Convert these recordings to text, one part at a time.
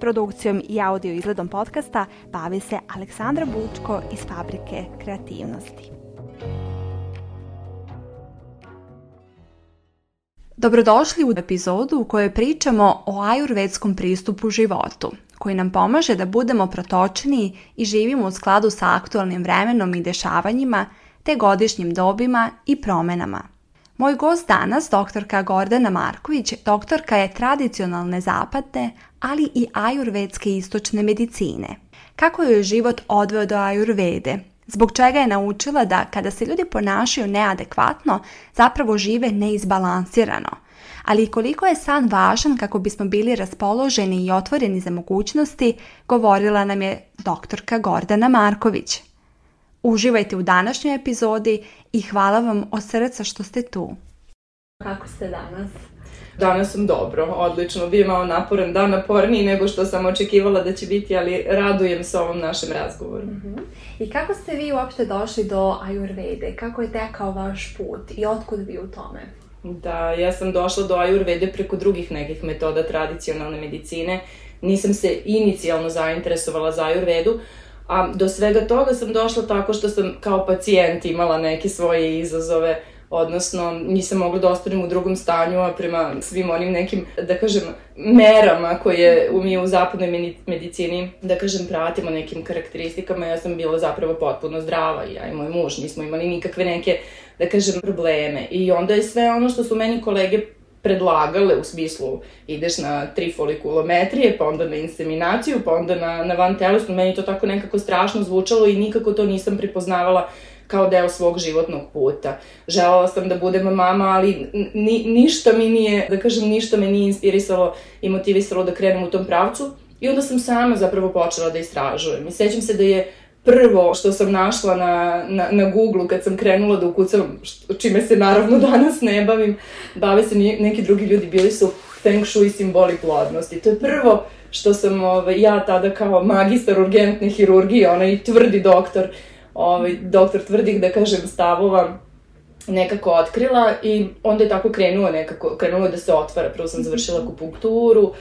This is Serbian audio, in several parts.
Produkcijom i audio izgledom podcasta bavi se Aleksandra Bučko iz Fabrike kreativnosti. Dobrodošli u epizodu u kojoj pričamo o ajurvedskom pristupu životu, koji nam pomaže da budemo protočniji i živimo u skladu sa aktualnim vremenom i dešavanjima, te godišnjim dobima i promenama. Moj gost danas, doktorka Gordana Marković, doktorka je tradicionalne zapadne, ali i ajurvedske istočne medicine. Kako je život odveo do ajurvede? Zbog čega je naučila da kada se ljudi ponašaju neadekvatno, zapravo žive neizbalansirano. Ali koliko je san važan kako bismo bili raspoloženi i otvoreni za mogućnosti, govorila nam je doktorka Gordana Marković. Uživajte u današnjoj epizodi i hvala vam od srca što ste tu. Kako ste danas? Danas sam dobro, odlično. Bio malo naporan dan, naporniji nego što sam očekivala da će biti, ali radujem se ovom našem razgovoru. Uh mhm. -huh. I kako ste vi uopšte došli do Ajurvede? Kako je tekao vaš put i otkud vi u tome? Da, ja sam došla do Ajurvede preko drugih nekih metoda tradicionalne medicine. Nisam se inicijalno zainteresovala za Ajurvedu, a do svega toga sam došla tako što sam kao pacijent imala neke svoje izazove odnosno nisam mogla da ostanem u drugom stanju, a prema svim onim nekim, da kažem, merama koje mi u zapadnoj medicini, da kažem, pratimo nekim karakteristikama, ja sam bila zapravo potpuno zdrava ja i moj muž nismo imali nikakve neke, da kažem, probleme. I onda je sve ono što su meni kolege predlagale u smislu ideš na tri folikulometrije, pa onda na inseminaciju, pa onda na, na van telesnu, meni to tako nekako strašno zvučalo i nikako to nisam prepoznavala kao deo svog životnog puta. Želala sam da budem mama, ali ni, ništa mi nije, da kažem, ništa me nije inspirisalo i motivisalo da krenem u tom pravcu. I onda sam sama zapravo počela da istražujem. I sećam se da je prvo što sam našla na, na, na Google kad sam krenula da ukucam, što, čime se naravno danas ne bavim, bave se neki drugi ljudi, bili su feng shui simboli plodnosti. To je prvo što sam ovaj, ja tada kao magistar urgentne hirurgije, onaj tvrdi doktor, ovaj, doktor tvrdih, da kažem, stavova nekako otkrila i onda je tako krenuo nekako, krenulo da se otvara. Prvo sam završila akupunkturu,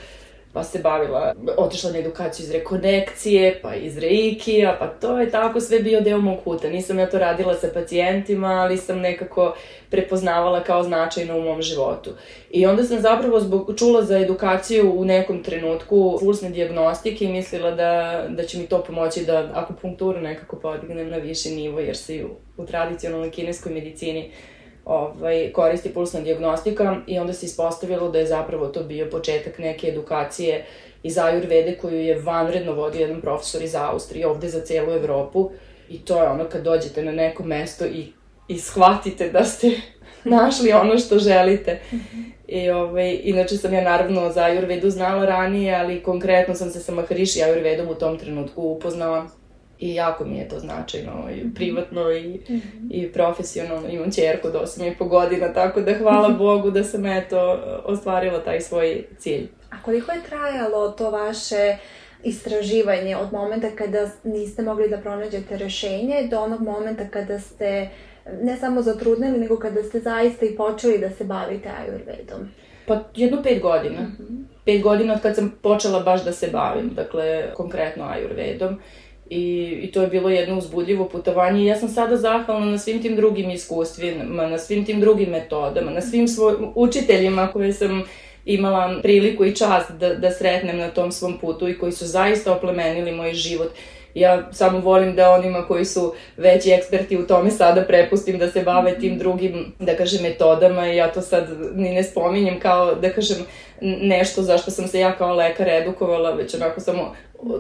pa se bavila, otišla na edukaciju iz rekonekcije, pa iz reikija, pa to je tako sve bio deo mog puta. Nisam ja to radila sa pacijentima, ali sam nekako prepoznavala kao značajno u mom životu. I onda sam zapravo zbog, čula za edukaciju u nekom trenutku pulsne diagnostike i mislila da, da će mi to pomoći da akupunkturu nekako podignem na viši nivo, jer se u, u tradicionalnoj kineskoj medicini ovaj, koristi pulsna diagnostika i onda se ispostavilo da je zapravo to bio početak neke edukacije iz Ajurvede koju je vanredno vodio jedan profesor iz Austrije ovde za celu Evropu i to je ono kad dođete na neko mesto i, i shvatite da ste našli ono što želite. -hmm. I ovaj, inače sam ja naravno za Ajurvedu znala ranije, ali konkretno sam se sa Maharishi Ajurvedom u tom trenutku upoznala i jako mi je to značajno i mhm. privatno i, mm -hmm. i profesionalno. Imam čerku do 8 i po godina, tako da hvala Bogu da sam eto ostvarila taj svoj cilj. A koliko je trajalo to vaše istraživanje od momenta kada niste mogli da pronađete rešenje do onog momenta kada ste ne samo zatrudnili, nego kada ste zaista i počeli da se bavite ajurvedom? Pa jedno pet godina. Mm -hmm. Pet godina od kad sam počela baš da se bavim, dakle, konkretno ajurvedom. I, I to je bilo jedno uzbudljivo putovanje i ja sam sada zahvalna na svim tim drugim iskustvima, na svim tim drugim metodama, na svim svojim učiteljima koje sam imala priliku i čast da, da sretnem na tom svom putu i koji su zaista oplemenili moj život. Ja samo volim da onima koji su veći eksperti u tome sada prepustim da se bave tim drugim, da kažem, metodama i ja to sad ni ne spominjem kao, da kažem, nešto zašto sam se ja kao lekar edukovala, već onako samo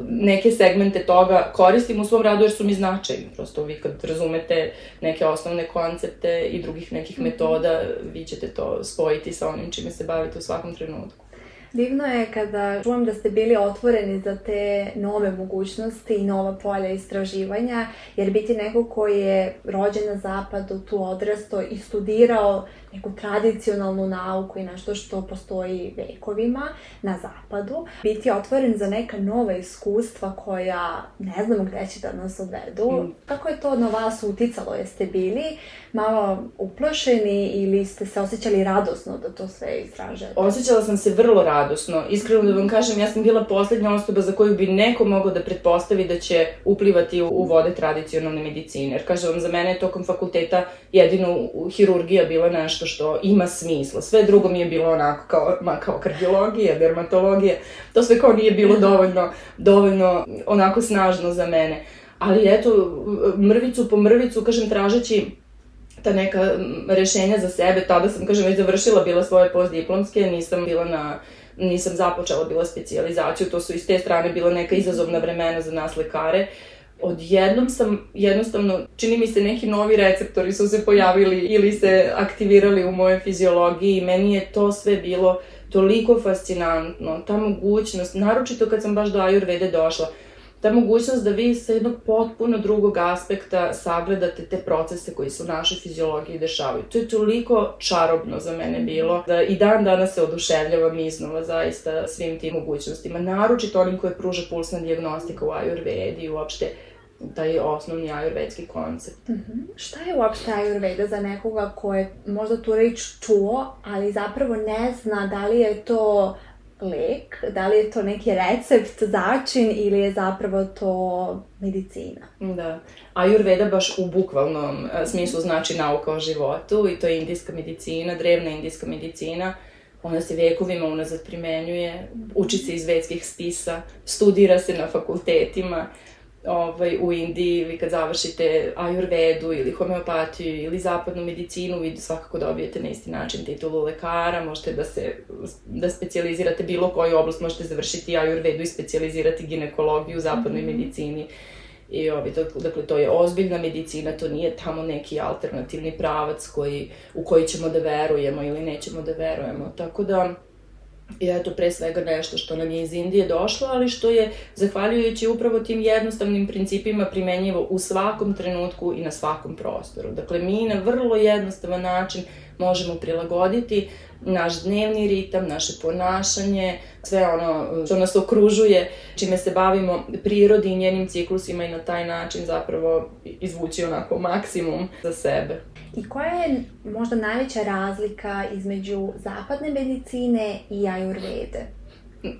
neke segmente toga koristim u svom radu jer su mi značajni. Prosto vi kad razumete neke osnovne koncepte i drugih nekih metoda, vi ćete to spojiti sa onim čime se bavite u svakom trenutku. Divno je kada čujem da ste bili otvoreni za te nove mogućnosti i nova polja istraživanja, jer biti neko koji je rođen na zapadu, tu odrasto i studirao neku tradicionalnu nauku i nešto što postoji vekovima na zapadu, biti otvoren za neka nova iskustva koja ne znamo gde će da nas odvedu. Mm. Kako je to na vas uticalo? Jeste bili malo uplašeni ili ste se osjećali radosno da to sve istražete? Osjećala sam se vrlo radosno. Iskreno da vam kažem, ja sam bila poslednja osoba za koju bi neko mogao da pretpostavi da će uplivati u, vode tradicionalne medicine. Jer kažem, za mene je tokom fakulteta jedino hirurgija bila nešto što ima smisla. Sve drugo mi je bilo onako kao, ma, kao kardiologija, dermatologija. To sve kao nije bilo dovoljno, dovoljno onako snažno za mene. Ali eto, mrvicu po mrvicu, kažem, tražeći ta neka rešenja za sebe, tada sam, kažem, već završila bila svoje postdiplomske, nisam bila na nisam započela bila specijalizaciju, to su iz te strane bila neka izazovna vremena za nas lekare. Odjednom sam, jednostavno, čini mi se neki novi receptori su se pojavili ili se aktivirali u mojoj fiziologiji i meni je to sve bilo toliko fascinantno, ta mogućnost, naročito kad sam baš do Ayurvede došla, ta mogućnost da vi sa jednog potpuno drugog aspekta sagledate te procese koji se u našoj fiziologiji dešavaju. To je toliko čarobno za mene bilo da i dan danas se oduševljavam iznova zaista svim tim mogućnostima. Naročito onim koje pruža pulsna diagnostika u Ayurvedi i uopšte taj osnovni ajurvedski koncept. Mm -hmm. Šta je uopšte ajurveda za nekoga ko je možda tu reč čuo, ali zapravo ne zna da li je to lek, da li je to neki recept, začin ili je zapravo to medicina. Da. Ayurveda baš u bukvalnom e, smislu znači nauka o životu i to je indijska medicina, drevna indijska medicina. Ona se vekovima unazad primenjuje, uči se iz vedskih spisa, studira se na fakultetima ovaj, u Indiji, vi kad završite ajurvedu ili homeopatiju ili zapadnu medicinu, vi svakako dobijete na isti način titulu lekara, možete da se da specializirate bilo koju oblast, možete završiti ajurvedu i specializirati ginekologiju u zapadnoj mm -hmm. medicini. I ovi, dakle, to je ozbiljna medicina, to nije tamo neki alternativni pravac koji, u koji ćemo da verujemo ili nećemo da verujemo. Tako da, I eto, pre svega nešto što nam je iz Indije došlo, ali što je, zahvaljujući upravo tim jednostavnim principima, primenjivo u svakom trenutku i na svakom prostoru. Dakle, mi na vrlo jednostavan način možemo prilagoditi naš dnevni ritam, naše ponašanje, sve ono što nas okružuje, čime se bavimo prirodi i njenim ciklusima i na taj način zapravo izvući onako maksimum za sebe. I koja je možda najveća razlika između zapadne medicine i ajurvede?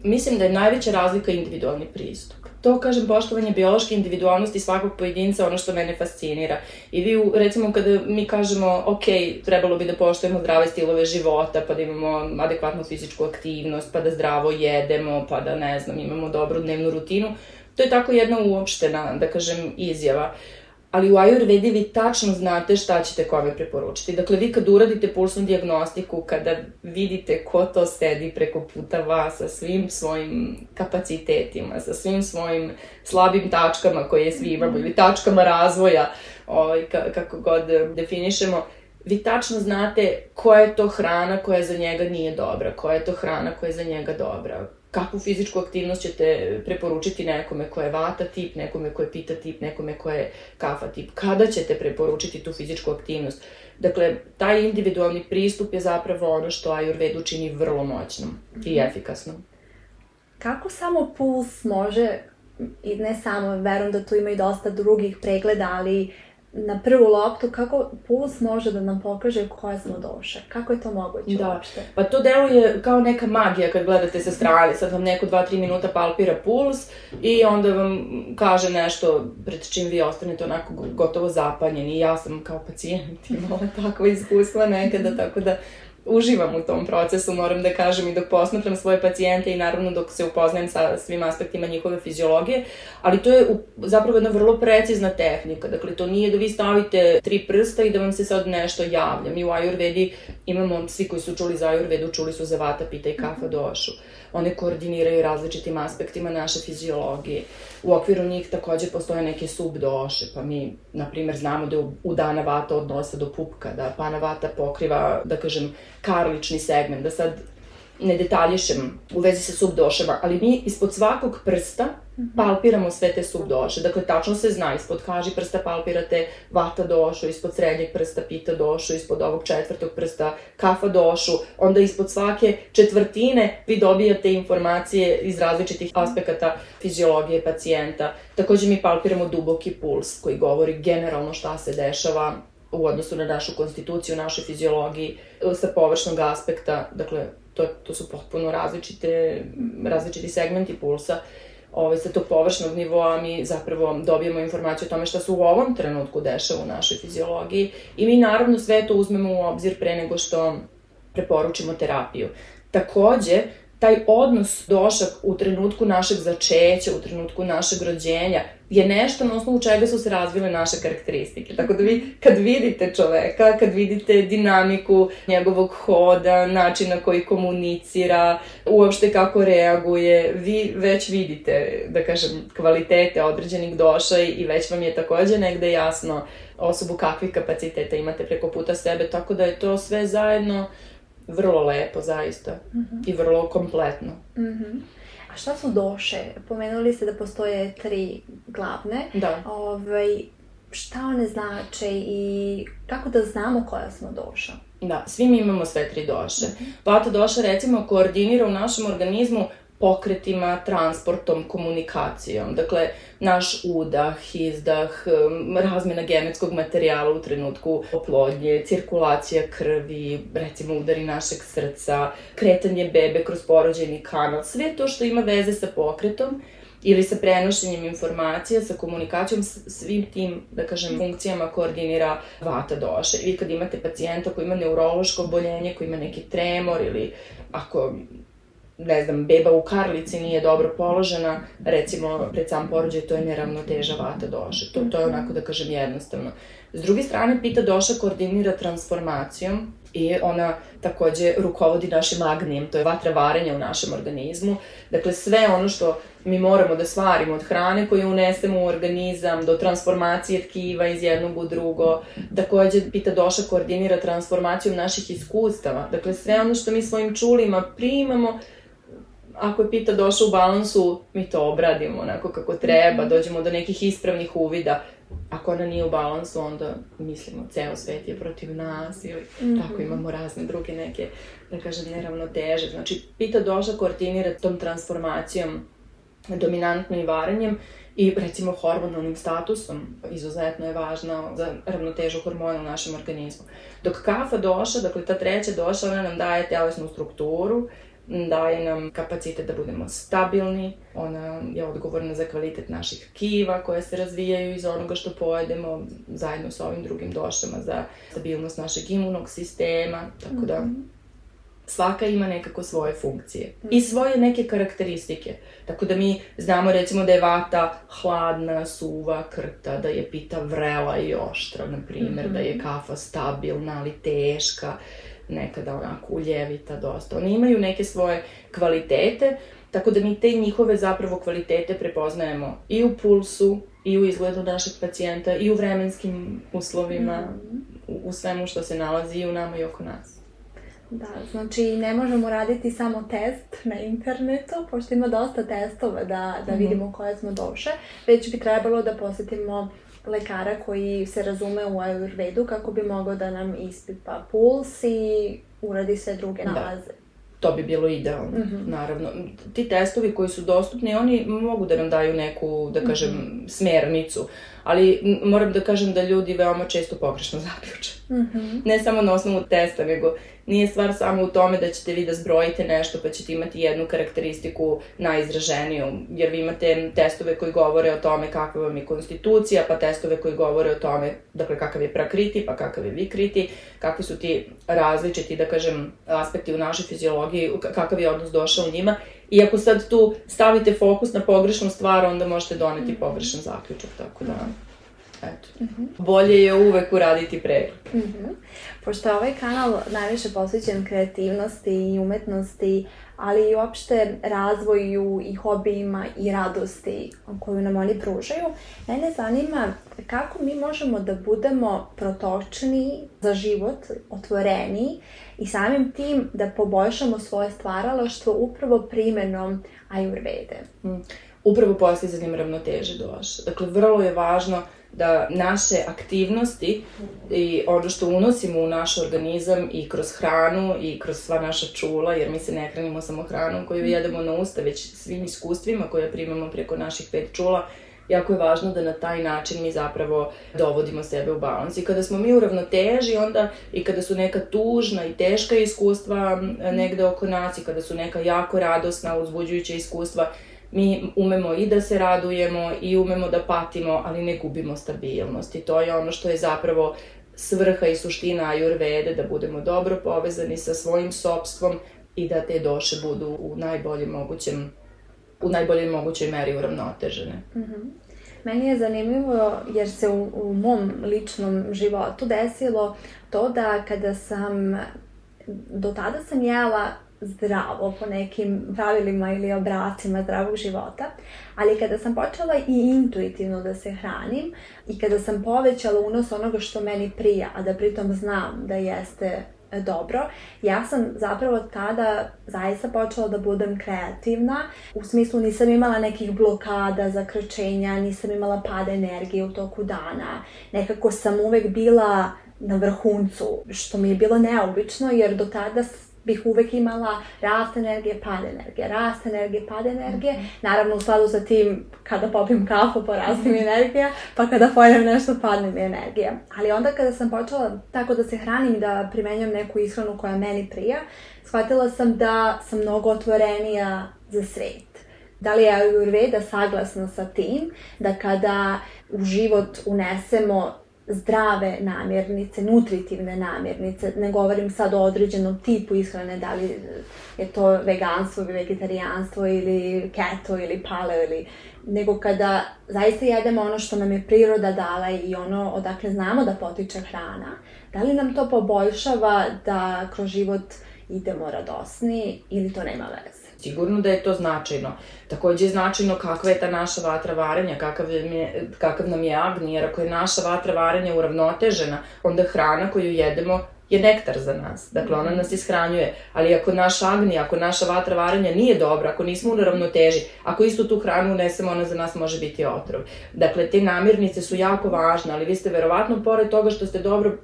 Mislim da je najveća razlika individualni pristup. To, kažem, poštovanje biološke individualnosti svakog pojedinca ono što mene fascinira. I vi, recimo, kada mi kažemo, ok, trebalo bi da poštujemo zdrave stilove života, pa da imamo adekvatnu fizičku aktivnost, pa da zdravo jedemo, pa da, ne znam, imamo dobru dnevnu rutinu, to je tako jedna uopštena, da kažem, izjava. Uh, ali u Ayurvedi vi tačno znate šta ćete kome preporučiti. Dakle, vi kad uradite pulsnu diagnostiku, kada vidite ko to sedi preko puta vas sa svim svojim kapacitetima, sa svim svojim slabim tačkama koje svi imamo ili tačkama razvoja, ovaj, kako god definišemo, vi tačno znate koja je to hrana koja za njega nije dobra, koja je to hrana koja je za njega dobra kakvu fizičku aktivnost ćete preporučiti nekome ko je vata tip, nekome ko je pita tip, nekome ko je kafa tip, kada ćete preporučiti tu fizičku aktivnost. Dakle, taj individualni pristup je zapravo ono što Ayurvedu čini vrlo moćnom i mhm. efikasnom. Kako samo puls može, i ne samo, verujem da tu ima i dosta drugih pregleda, ali na prvu loptu, kako puls može da nam pokaže koje smo došle? Kako je to moguće da. uopšte? Pa to deluje kao neka magija kad gledate sa strane. Sad vam neko 2-3 minuta palpira puls i onda vam kaže nešto pred čim vi ostanete onako gotovo zapanjeni. Ja sam kao pacijent imala takva iskustva nekada, tako da uživam u tom procesu, moram da kažem i dok posmatram svoje pacijente i naravno dok se upoznajem sa svim aspektima njihove fiziologije, ali to je zapravo jedna vrlo precizna tehnika, dakle to nije da vi stavite tri prsta i da vam se sad nešto javlja. Mi u Ayurvedi imamo, svi koji su čuli za Ayurvedu, čuli su za Vata, Pita i Kafa došu. One koordiniraju različitim aspektima naše fiziologije. U okviru njih takođe postoje neke subdoše, pa mi, na primer, znamo da je dana vata od nosa do pupka, da pana vata pokriva, da kažem, karlični segment, da sad ne detaljišem u vezi sa subdošama, ali mi ispod svakog prsta palpiramo sve te subdoše. Dakle, tačno se zna, ispod kaži prsta palpirate vata došu, ispod srednjeg prsta pita došu, ispod ovog četvrtog prsta kafa došu, onda ispod svake četvrtine vi dobijate informacije iz različitih aspekata fiziologije pacijenta. Takođe mi palpiramo duboki puls koji govori generalno šta se dešava u odnosu na našu konstituciju, našoj fiziologiji, sa površnog aspekta, dakle, to, to su potpuno različite, različiti segmenti pulsa. Ove, sa tog površnog nivoa mi zapravo dobijemo informaciju o tome šta se u ovom trenutku dešava u našoj fiziologiji i mi naravno sve to uzmemo u obzir pre nego što preporučimo terapiju. Takođe, taj odnos došak u trenutku našeg začeća, u trenutku našeg rođenja, je nešto na osnovu čega su se razvile naše karakteristike. Tako da vi kad vidite čoveka, kad vidite dinamiku njegovog hoda, načina koji komunicira, uopšte kako reaguje, vi već vidite, da kažem, kvalitete određenih doša i već vam je takođe negde jasno osobu kakvih kapaciteta imate preko puta sebe, tako da je to sve zajedno vrlo lepo, zaista. Mm -hmm. I vrlo kompletno. Mm -hmm. A šta su doše? Pomenuli ste da postoje tri glavne. Da. Ovaj, šta one znače i kako da znamo koja smo doša? Da, svi mi imamo sve tri doše. Mm -hmm. Vata doša recimo koordinira u našem organizmu pokretima, transportom, komunikacijom. Dakle, naš udah, izdah, razmena genetskog materijala u trenutku oplodnje, cirkulacija krvi, recimo udari našeg srca, kretanje bebe kroz porođajni kanal, sve to što ima veze sa pokretom ili sa prenošenjem informacija, sa komunikacijom, svim tim, da kažem, funkcijama koordinira vata doše. Vi kad imate pacijenta koji ima neurološko oboljenje, koji ima neki tremor ili ako ne znam, beba u karlici nije dobro položena, recimo pred sam porođaj, to je neravnoteža vata doše. To, to je onako da kažem jednostavno. S druge strane, pita doša koordinira transformacijom i ona takođe rukovodi našim agnijem, to je vatra varenja u našem organizmu. Dakle, sve ono što mi moramo da stvarimo od hrane koju unesemo u organizam, do transformacije tkiva iz jednog u drugo. Takođe, pita doša koordinira transformacijom naših iskustava. Dakle, sve ono što mi svojim čulima primamo, ako je pita došla u balansu, mi to obradimo onako kako treba, mhm. dođemo do nekih ispravnih uvida. Ako ona nije u balansu, onda mislimo, ceo svet je protiv nas ili mm -hmm. tako imamo razne druge neke, da kažem, neravnoteže. Znači, pita došla koordinira tom transformacijom dominantno i varenjem i recimo hormonalnim statusom izuzetno je važna za ravnotežu hormona u našem organizmu. Dok kafa doša, dakle ta treća doša, ona nam daje telesnu strukturu daje nam kapacitet da budemo stabilni, ona je odgovorna za kvalitet naših kiva koje se razvijaju iz onoga što pojedemo, zajedno sa ovim drugim došama za stabilnost našeg imunog sistema, tako da mhm. svaka ima nekako svoje funkcije i mhm. svoje neke karakteristike. Tako da mi znamo recimo da je vata hladna, suva, krta, da je pita vrela i oštra, na primjer, mm -hmm. da je kafa stabilna, ali teška, nekada onako uljevita dosta. Oni imaju neke svoje kvalitete, tako da mi te njihove zapravo kvalitete prepoznajemo i u pulsu, i u izgledu našeg pacijenta, i u vremenskim uslovima, mm. u, u svemu što se nalazi i u nama i oko nas. Da, znači ne možemo raditi samo test na internetu, pošto ima dosta testova da, da mhm. vidimo koje smo doše, već bi trebalo da posetimo lekara koji se razume u ajurvedu kako bi mogao da nam ispipa puls i uradi sve druge da. nalaze. Da. To bi bilo idealno, mm -hmm. naravno. Ti testovi koji su dostupni, oni mogu da nam daju neku, da kažem, mm -hmm. smernicu, ali moram da kažem da ljudi veoma često pogrešno zaključe. Mm -hmm. Ne samo na osnovu testa, nego nije stvar samo u tome da ćete vi da zbrojite nešto pa ćete imati jednu karakteristiku najizraženiju, jer vi imate testove koji govore o tome kakva vam je konstitucija, pa testove koji govore o tome, dakle, kakav je prakriti, pa kakav je vikriti, kakvi su ti različiti, da kažem, aspekti u našoj fiziologiji, kakav je odnos došao u njima I ako sad tu stavite fokus na pogrešnu stvar, onda možete doneti pogrešan zaključak, tako da... Eto. Uh -huh. Bolje je uvek uraditi pregled. Uh mhm. -huh. Pošto je ovaj kanal najviše posvećen kreativnosti i umetnosti, ali i uopšte razvoju i hobijima i radosti koju nam oni pružaju, mene zanima kako mi možemo da budemo protočni za život, otvoreni i samim tim da poboljšamo svoje stvaralaštvo upravo primenom ajurvede. Mm. Upravo postizanjem ravnoteže doša. Dakle, vrlo je važno da naše aktivnosti i ono što unosimo u naš organizam i kroz hranu i kroz sva naša čula, jer mi se ne hranimo samo hranom koju jedemo na usta, već svim iskustvima koje primamo preko naših pet čula, jako je važno da na taj način mi zapravo dovodimo sebe u balans. I kada smo mi u ravnoteži, onda i kada su neka tužna i teška iskustva negde oko nas i kada su neka jako radosna, uzbuđujuća iskustva, mi umemo i da se radujemo i umemo da patimo, ali ne gubimo stabilnost. I to je ono što je zapravo svrha i suština ajurvede, da budemo dobro povezani sa svojim sobstvom i da te doše budu u najboljem mogućem u najboljoj mogućoj meri uravnotežene. Mm -hmm. Meni je zanimljivo jer se u, u mom ličnom životu desilo to da kada sam do tada sam jela zdravo po nekim pravilima ili obracima zdravog života, ali kada sam počela i intuitivno da se hranim i kada sam povećala unos onoga što meni prija, a da pritom znam da jeste dobro, ja sam zapravo tada zaista počela da budem kreativna. U smislu nisam imala nekih blokada, zakrčenja, nisam imala pada energije u toku dana. Nekako sam uvek bila na vrhuncu, što mi je bilo neobično, jer do tada bih uvek imala rast energije, pad energije, rast energije, pad energije. -hmm. Naravno, u skladu sa tim, kada popim kafu, porasti mi energija, pa kada pojedem nešto, padne mi energija. Ali onda kada sam počela tako da se hranim da primenjam neku ishranu koja meni prija, shvatila sam da sam mnogo otvorenija za svet. Da li je Ayurveda saglasna sa tim da kada u život unesemo zdrave namirnice, nutritivne namirnice, ne govorim sad o određenom tipu ishrane, da li je to veganstvo ili vegetarijanstvo ili keto ili paleo ili nego kada zaista jedemo ono što nam je priroda dala i ono odakle znamo da potiče hrana, da li nam to poboljšava da kroz život idemo radosni ili to nema veze? Sigurno da je to značajno. Takođe je značajno kakva je ta naša vatra varenja, kakav, je, kakav nam je agni, jer ako je naša vatra varenja uravnotežena, onda hrana koju jedemo je nektar za nas. Dakle, ona nas ishranjuje. Ali ako naš agni, ako naša vatra varenja nije dobra, ako nismo u ravnoteži, ako istu tu hranu unesemo, ona za nas može biti otrov. Dakle, te namirnice su jako važne, ali vi ste verovatno, pored toga što ste dobro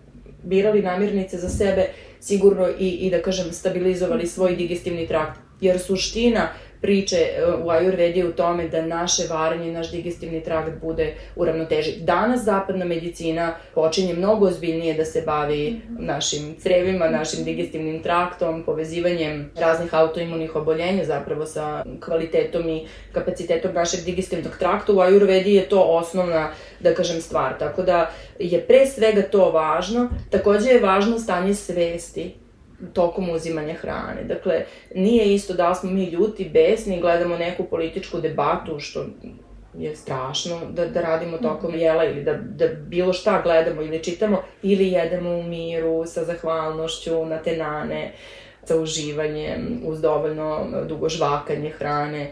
birali namirnice za sebe, sigurno i, i da kažem, stabilizovali svoj digestivni trakt jer suština priče e, u Ayurvedi u tome da naše varenje, naš digestivni trakt bude u ravnoteži. Danas zapadna medicina počinje mnogo ozbiljnije da se bavi mhm. našim crevima, našim digestivnim traktom, povezivanjem raznih autoimunih oboljenja zapravo sa kvalitetom i kapacitetom našeg digestivnog trakta. U Ayurvedi je to osnovna, da kažem, stvar. Tako da je pre svega to važno. Takođe je važno stanje svesti tokom uzimanja hrane. Dakle, nije isto da li smo mi ljuti, besni, gledamo neku političku debatu, što je strašno da, da radimo tokom mhm. jela ili da, da bilo šta gledamo ili čitamo, ili jedemo u miru sa zahvalnošću na tenane, sa uživanjem, uz dovoljno dugo žvakanje hrane.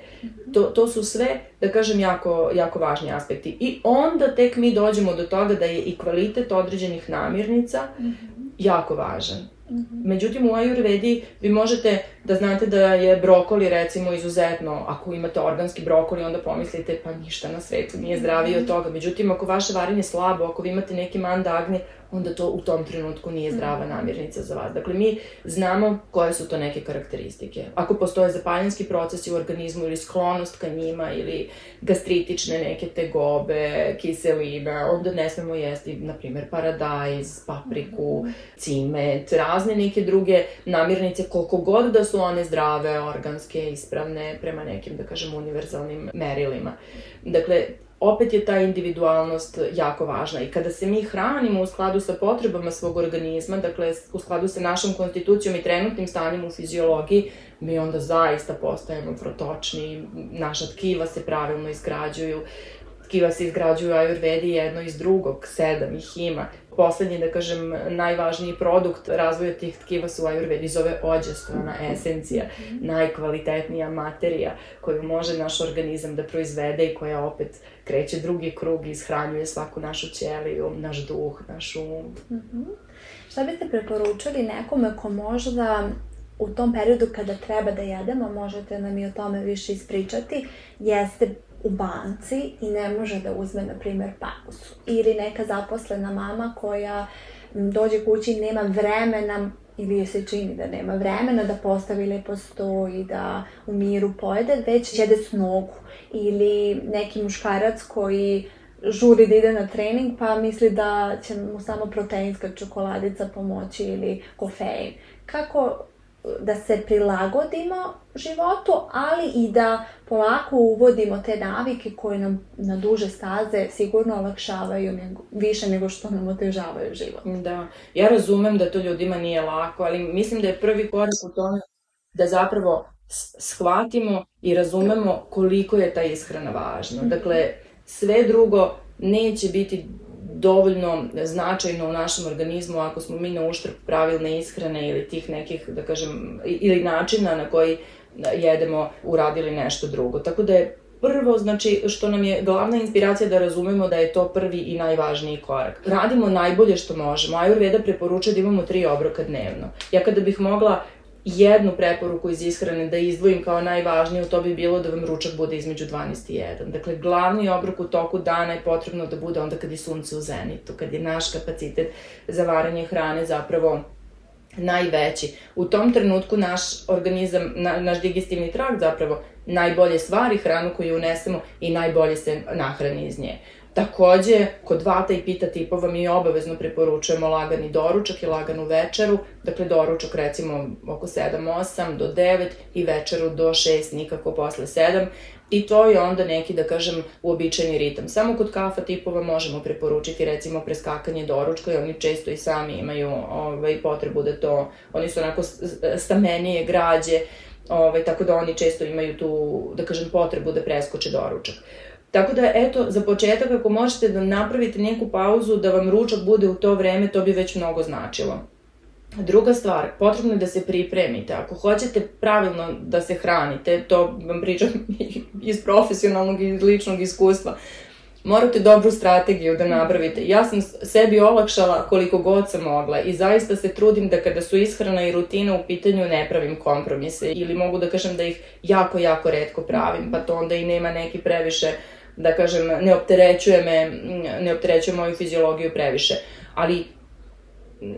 To, to su sve, da kažem, jako, jako važni aspekti. I onda tek mi dođemo do toga da je i kvalitet određenih namirnica mhm. jako važan. -hmm. Međutim, u Ayurvedi vi možete da znate da je brokoli recimo izuzetno, ako imate organski brokoli, onda pomislite pa ništa na svetu nije zdravije od toga. Međutim, ako vaše varenje je slabo, ako vi imate neki mandagni, onda to u tom trenutku nije zdrava namirnica za vas. Dakle, mi znamo koje su to neke karakteristike. Ako postoje zapaljenski procesi u organizmu ili sklonost ka njima ili gastritične neke tegobe, kiselina, onda ne smemo jesti, na primjer, paradajz, papriku, cimet, razne neke druge namirnice, koliko god da su one zdrave, organske, ispravne, prema nekim, da kažem, univerzalnim merilima. Dakle, opet je ta individualnost jako važna. I kada se mi hranimo u skladu sa potrebama svog organizma, dakle u skladu sa našom konstitucijom i trenutnim stanjem u fiziologiji, mi onda zaista postajemo protočni, naša tkiva se pravilno izgrađuju. Tkiva se izgrađuju ajurvedi jedno iz drugog, sedam ih ima. Poslednji, da kažem, najvažniji produkt razvoja tih tkiva su ajurvedi zove ođestrona esencija, najkvalitetnija materija koju može naš organizam da proizvede i koja opet kreće drugi krug i ishranjuje svaku našu ćeliju, naš duh, naš um. Mm -hmm. Šta biste preporučili nekome ko možda u tom periodu kada treba da jedemo, možete nam i o tome više ispričati, jeste u banci i ne može da uzme, na primjer, pauzu. Ili neka zaposlena mama koja dođe kući i nema vremena ili joj se čini da nema vremena da postavi lepo sto i da u miru pojede, već jede s nogu. Ili neki muškarac koji žuri da ide na trening pa misli da će mu samo proteinska čokoladica pomoći ili kofein. Kako da se prilagodimo životu, ali i da polako uvodimo te navike koje nam na duže staze sigurno olakšavaju nego, više nego što nam otežavaju život. Da, ja razumem da to ljudima nije lako, ali mislim da je prvi korak u tome da zapravo shvatimo i razumemo koliko je ta ishrana važna. Mhm. Dakle, sve drugo neće biti dovoljno značajno u našem organizmu ako smo mi na uštrb pravilne ishrane ili tih nekih, da kažem, ili načina na koji jedemo uradili nešto drugo. Tako da je prvo, znači, što nam je glavna inspiracija da razumemo da je to prvi i najvažniji korak. Radimo najbolje što možemo. Ayurveda preporučuje da imamo tri obroka dnevno. Ja kada bih mogla jednu preporuku iz ishrane da izdvojim kao najvažniju, to bi bilo da vam ručak bude između 12 i 1. Dakle, glavni obrok u toku dana je potrebno da bude onda kad je sunce u zenitu, kad je naš kapacitet za varanje hrane zapravo najveći. U tom trenutku naš organizam, na, naš digestivni trakt zapravo najbolje stvari hranu koju unesemo i najbolje se nahrani iz nje. Takođe, kod vata i pita tipova mi obavezno preporučujemo lagani doručak i laganu večeru, dakle doručak recimo oko 7-8 do 9 i večeru do 6, nikako posle 7 i to je onda neki, da kažem, uobičajeni ritam. Samo kod kafa tipova možemo preporučiti recimo preskakanje doručka i oni često i sami imaju ovaj, potrebu da to, oni su onako stamenije građe, ovaj, tako da oni često imaju tu, da kažem, potrebu da preskoče doručak. Tako da, eto, za početak, ako možete da napravite neku pauzu, da vam ručak bude u to vreme, to bi već mnogo značilo. Druga stvar, potrebno je da se pripremite. Ako hoćete pravilno da se hranite, to vam pričam iz profesionalnog i ličnog iskustva, morate dobru strategiju da napravite. Ja sam sebi olakšala koliko god sam mogla i zaista se trudim da kada su ishrana i rutina u pitanju ne pravim kompromise ili mogu da kažem da ih jako, jako redko pravim, pa to onda i nema neki previše uh, da kažem, ne opterećuje me, ne opterećuje moju fiziologiju previše. Ali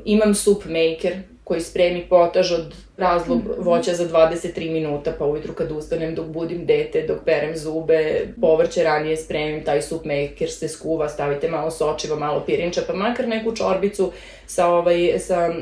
imam soup maker koji spremi potaž od razlog mhm. voća za 23 minuta, pa ujutru kad ustanem dok budim dete, dok perem zube, povrće ranije spremim, taj soup maker se skuva, stavite malo sočiva, malo pirinča, pa makar neku čorbicu sa, ovaj, sa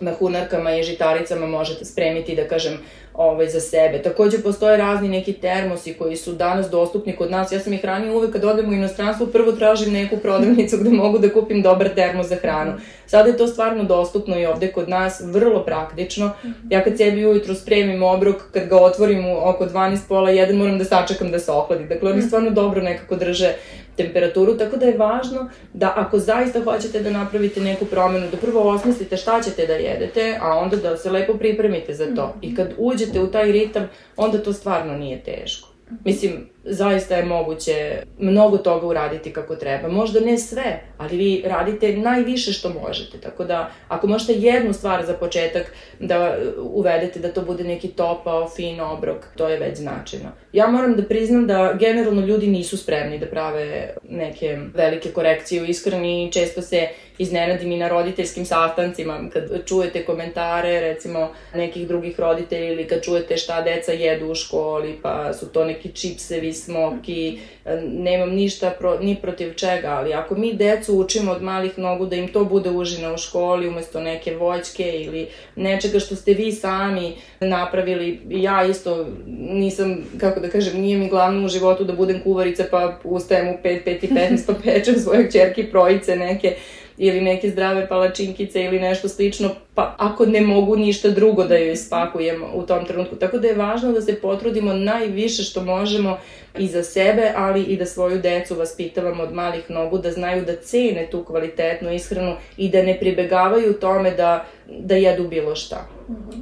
mahunarkama i žitaricama možete spremiti, da kažem, ovaj, za sebe. Takođe postoje razni neki termosi koji su danas dostupni kod nas. Ja sam ih ranije uvek kad odem u inostranstvo prvo tražim neku prodavnicu gde mogu da kupim dobar termos za hranu. Sada je to stvarno dostupno i ovde kod nas, vrlo praktično. Ja kad sebi ujutru spremim obrok, kad ga otvorim u oko 12 pola 1 moram da sačekam da se ohladi. Dakle, oni stvarno dobro nekako drže temperaturu, tako da je važno da ako zaista hoćete da napravite neku promenu, da prvo osmislite šta ćete da jedete, a onda da se lepo pripremite za to. I kad uđete u taj ritam, onda to stvarno nije teško. Mislim, zaista je moguće mnogo toga uraditi kako treba. Možda ne sve, ali vi radite najviše što možete. Tako da, ako možete jednu stvar za početak da uvedete da to bude neki topao, fin obrok, to je već značajno. Ja moram da priznam da generalno ljudi nisu spremni da prave neke velike korekcije u ishrani često se iznenadim i na roditeljskim sastancima kad čujete komentare recimo nekih drugih roditelja ili kad čujete šta deca jedu u školi pa su to neki čipsevi smoki, nemam ništa pro, ni protiv čega, ali ako mi decu učimo od malih nogu da im to bude užina u školi umesto neke voćke ili nečega što ste vi sami napravili, ja isto nisam, kako da kažem, nije mi glavno u životu da budem kuvarica pa ustajem u 5, 5 i 15 pa pečem svoje čerke projice neke ili neke zdrave palačinkice ili nešto slično, pa ako ne mogu ništa drugo da joj spakujem u tom trenutku. Tako da je važno da se potrudimo najviše što možemo i za sebe, ali i da svoju decu vaspitavamo od malih nogu, da znaju da cene tu kvalitetnu ishranu i da ne pribegavaju tome da, da jedu bilo šta.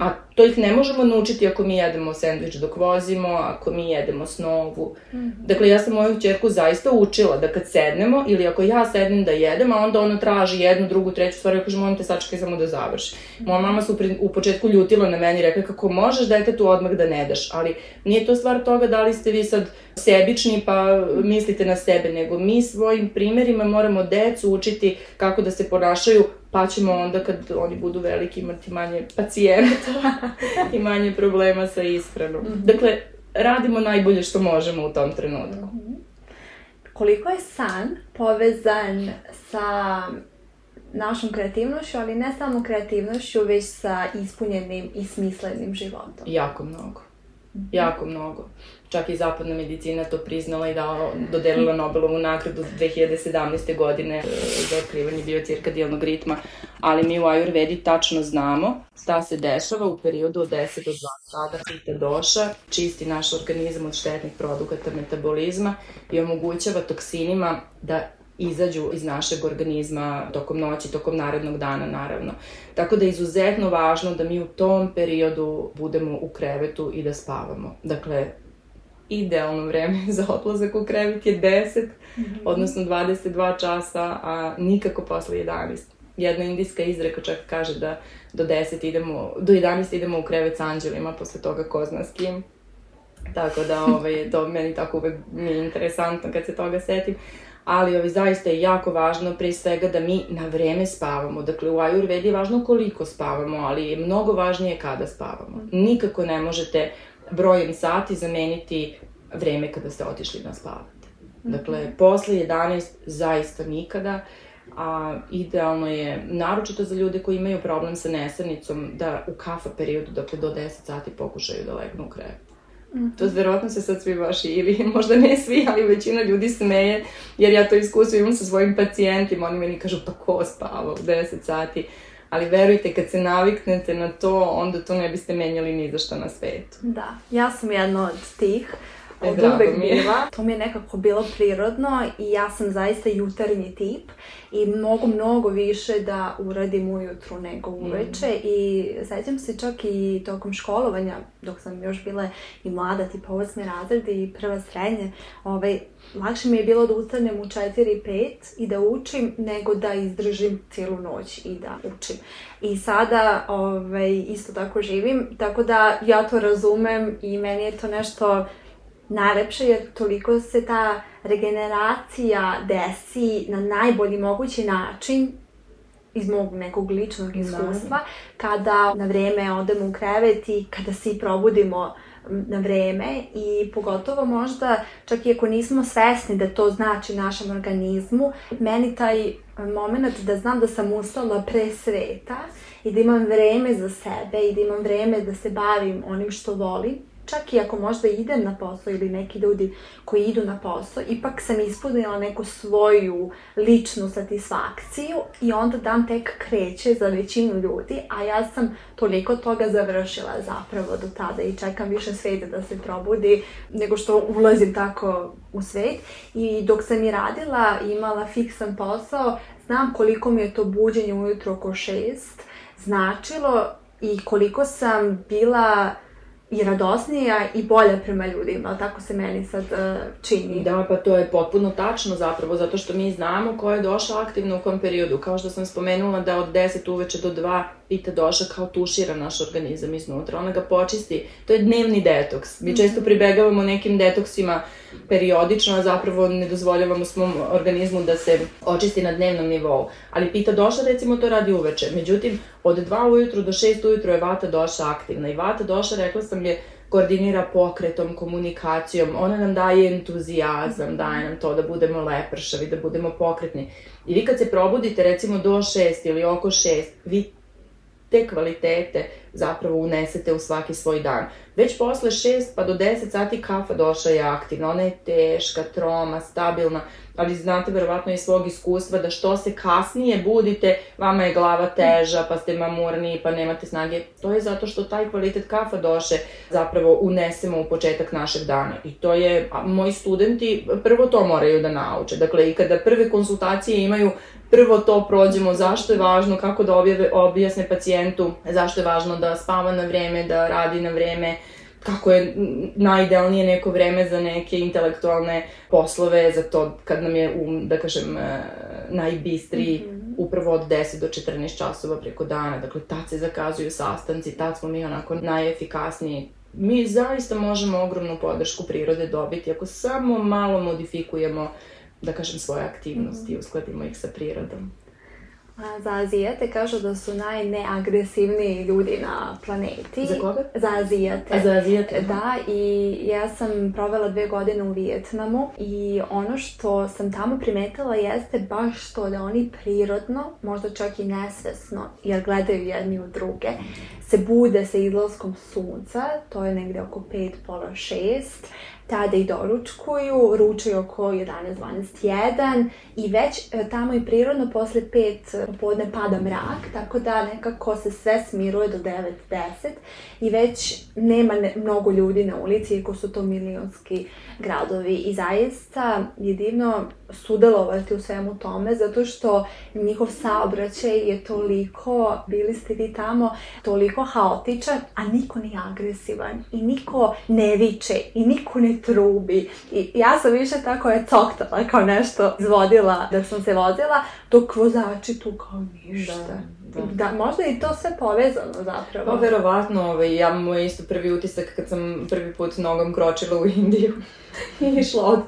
A to ih ne možemo naučiti ako mi jedemo sendvič dok vozimo, ako mi jedemo snovu. Mm. Dakle, ja sam moju čerku zaista učila da kad sednemo, ili ako ja sednem da jedem, a onda ona traži jednu, drugu, treću stvar, ja kažem, molim te, sačekaj samo da završi. Mm. Moja mama se u, u početku ljutila na meni i rekla kako možeš detetu odmah da ne daš, ali nije to stvar toga da li ste vi sad sebični pa mislite na sebe, nego mi svojim primerima moramo decu učiti kako da se ponašaju pa ćemo onda kad oni budu veliki imati manje pacijenta i manje problema sa ishranom. Mm -hmm. Dakle, radimo najbolje što možemo u tom trenutku. Mm -hmm. Koliko je san povezan sa našom kreativnošću, ali ne samo kreativnošću, već sa ispunjenim i smislenim životom? Jako mnogo. Mm -hmm. Jako mnogo čak i zapadna medicina to priznala i dala, dodelila Nobelovu nagradu 2017. godine e, za otkrivanje biocirkadijalnog ritma, ali mi u Ayurvedi tačno znamo šta se dešava u periodu od 10 do 2 sada pita doša, čisti naš organizam od štetnih produkata metabolizma i omogućava toksinima da izađu iz našeg organizma tokom noći, tokom narednog dana naravno. Tako da je izuzetno važno da mi u tom periodu budemo u krevetu i da spavamo. Dakle, idealno vreme za odlazak u krevet je 10, mm -hmm. odnosno 22 časa, a nikako posle 11. Jedna indijska izreka čak kaže da do 10 idemo, do 11 idemo u krevet s anđelima, posle toga ko zna s kim. Tako da ovaj, to meni tako uvek mi je interesantno kad se toga setim. Ali ovaj, zaista je jako važno pre svega da mi na vreme spavamo. Dakle, u Ayurvedi je važno koliko spavamo, ali je mnogo važnije kada spavamo. Mhm. Nikako ne možete brojem sati zameniti vreme kada ste otišli da spavate. Dakle, mm -hmm. posle 11 zaista nikada, a idealno je, naročito za ljude koji imaju problem sa nesanicom, da u kafa periodu, dakle do 10 sati pokušaju da legnu u krevet. Mm -hmm. To verovatno se sad svi vaši, ili možda ne svi, ali većina ljudi smeje, jer ja to iskustvo imam sa svojim pacijentima, oni meni kažu pa ko spava u 10 sati ali verujte kad se naviknete na to, onda to ne biste menjali ni za šta na svetu. Da, ja sam jedna od tih od e, uvek bila. To mi je nekako bilo prirodno i ja sam zaista jutarnji tip i mogu mnogo više da uradim ujutru nego uveče mm. i sećam se čak i tokom školovanja dok sam još bila i mlada, tipa osmi razred i prva srednje, ovaj, lakše mi je bilo da ustanem u 4-5 i da učim nego da izdržim cijelu noć i da učim. I sada ovaj, isto tako živim, tako da ja to razumem i meni je to nešto najlepše jer toliko se ta regeneracija desi na najbolji mogući način iz mog nekog ličnog iskustva, da. kada na vreme odemo u krevet i kada se probudimo na vreme i pogotovo možda čak i ako nismo svesni da to znači našem organizmu, meni taj moment da znam da sam ustala pre sveta i da imam vreme za sebe i da imam vreme da se bavim onim što volim, čak i ako možda idem na posao ili neki ljudi koji idu na posao, ipak sam ispunila neku svoju ličnu satisfakciju i onda dan tek kreće za većinu ljudi, a ja sam toliko toga završila zapravo do tada i čekam više sveta da se probudi nego što ulazim tako u svet. I dok sam i radila, imala fiksan posao, znam koliko mi je to buđenje ujutro oko šest značilo i koliko sam bila i radosnija i bolja prema ljudima, ali tako se meni sad uh, čini. Da, pa to je potpuno tačno zapravo, zato što mi znamo ko je došao aktivno u kom periodu. Kao što sam spomenula da od 10 uveče do 2 pita doša kao tušira naš organizam iznutra, ona ga počisti. To je dnevni detoks. Mi mhm. često pribegavamo nekim detoksima periodično, a zapravo ne dozvoljavamo svom organizmu da se očisti na dnevnom nivou. Ali pita doša recimo to radi uveče. Međutim, od 2 ujutru do 6 ujutru je vata doša aktivna i vata doša, rekla sam, je koordinira pokretom, komunikacijom, ona nam daje entuzijazam, daje nam to da budemo lepršavi, da budemo pokretni. I vi kad se probudite recimo do 6 ili oko 6, vi te kvalitete zapravo unesete u svaki svoj dan. Već posle 6 pa do 10 sati kafa došla je aktivna, ona je teška, troma, stabilna, ali znate verovatno iz svog iskustva da što se kasnije budite, vama je glava teža, pa ste mamurni, pa nemate snage. To je zato što taj kvalitet kafa doše zapravo unesemo u početak našeg dana. I to je, a moji studenti prvo to moraju da nauče. Dakle, i kada prve konsultacije imaju prvo to prođemo, zašto je važno, kako da objave, objasne pacijentu, zašto je važno da spava na vreme, da radi na vreme, kako je najidealnije neko vreme za neke intelektualne poslove, za to kad nam je, um, da kažem, e, najbistriji, mm -hmm. upravo od 10 do 14 časova preko dana. Dakle, tad se zakazuju sastanci, tad smo mi onako najefikasniji. Mi zaista možemo ogromnu podršku prirode dobiti ako samo malo modifikujemo da kažem, svoje aktivnosti i mm -hmm. uskladimo ih sa prirodom. Za Azijate kažu da su najneagresivniji ljudi na planeti. Za koga? Za Azijate. A za Azijate? Da, i ja sam provela dve godine u Vijetnamu i ono što sam tamo primetila jeste baš to da oni prirodno, možda čak i nesvesno, jer gledaju jedni u druge, se bude sa izlaskom sunca, to je negde oko 5, pola 6, tada i doručkuju, ručaju oko 11-12-1 i već e, tamo i prirodno posle 5 popodne pada mrak, tako da nekako se sve smiruje do 9-10 i već nema ne, mnogo ljudi na ulici, iako su to milionski gradovi i zaista je divno sudelovati u svemu tome zato što njihov saobraćaj je toliko, bili ste vi tamo, toliko haotičan, a niko nije agresivan i niko ne viče i niko ne trubi. I ja sam više tako je coktala kao nešto izvodila dok sam se vozila, dok vozači tu kao ništa. Da, da. da, možda i to sve povezano zapravo. Pa verovatno, ovaj, ja moj isto prvi utisak kad sam prvi put nogom kročila u Indiju i išla od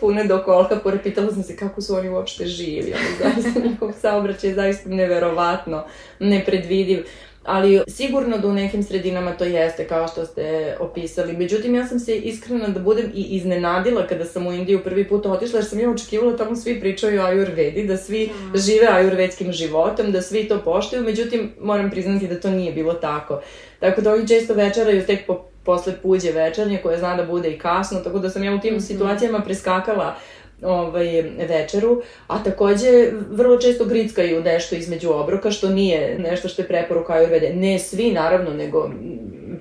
pune do Kolkapura, pitala sam se kako su oni uopšte živi, ali zaista njihov saobraćaj je zaista neverovatno, nepredvidiv ali sigurno da u nekim sredinama to jeste kao što ste opisali. Međutim, ja sam se iskreno da budem i iznenadila kada sam u Indiju prvi put otišla, jer sam ja očekivala tamo svi pričaju o ajurvedi, da svi mm. žive ajurvedskim životom, da svi to poštuju, međutim, moram priznati da to nije bilo tako. Tako da oni često večeraju tek po, posle puđe večernje, koje zna da bude i kasno, tako da sam ja u tim mm -hmm. situacijama preskakala ovaj, večeru, a takođe vrlo često grickaju nešto između obroka, što nije nešto što je preporuka Ayurvede. Ne svi, naravno, nego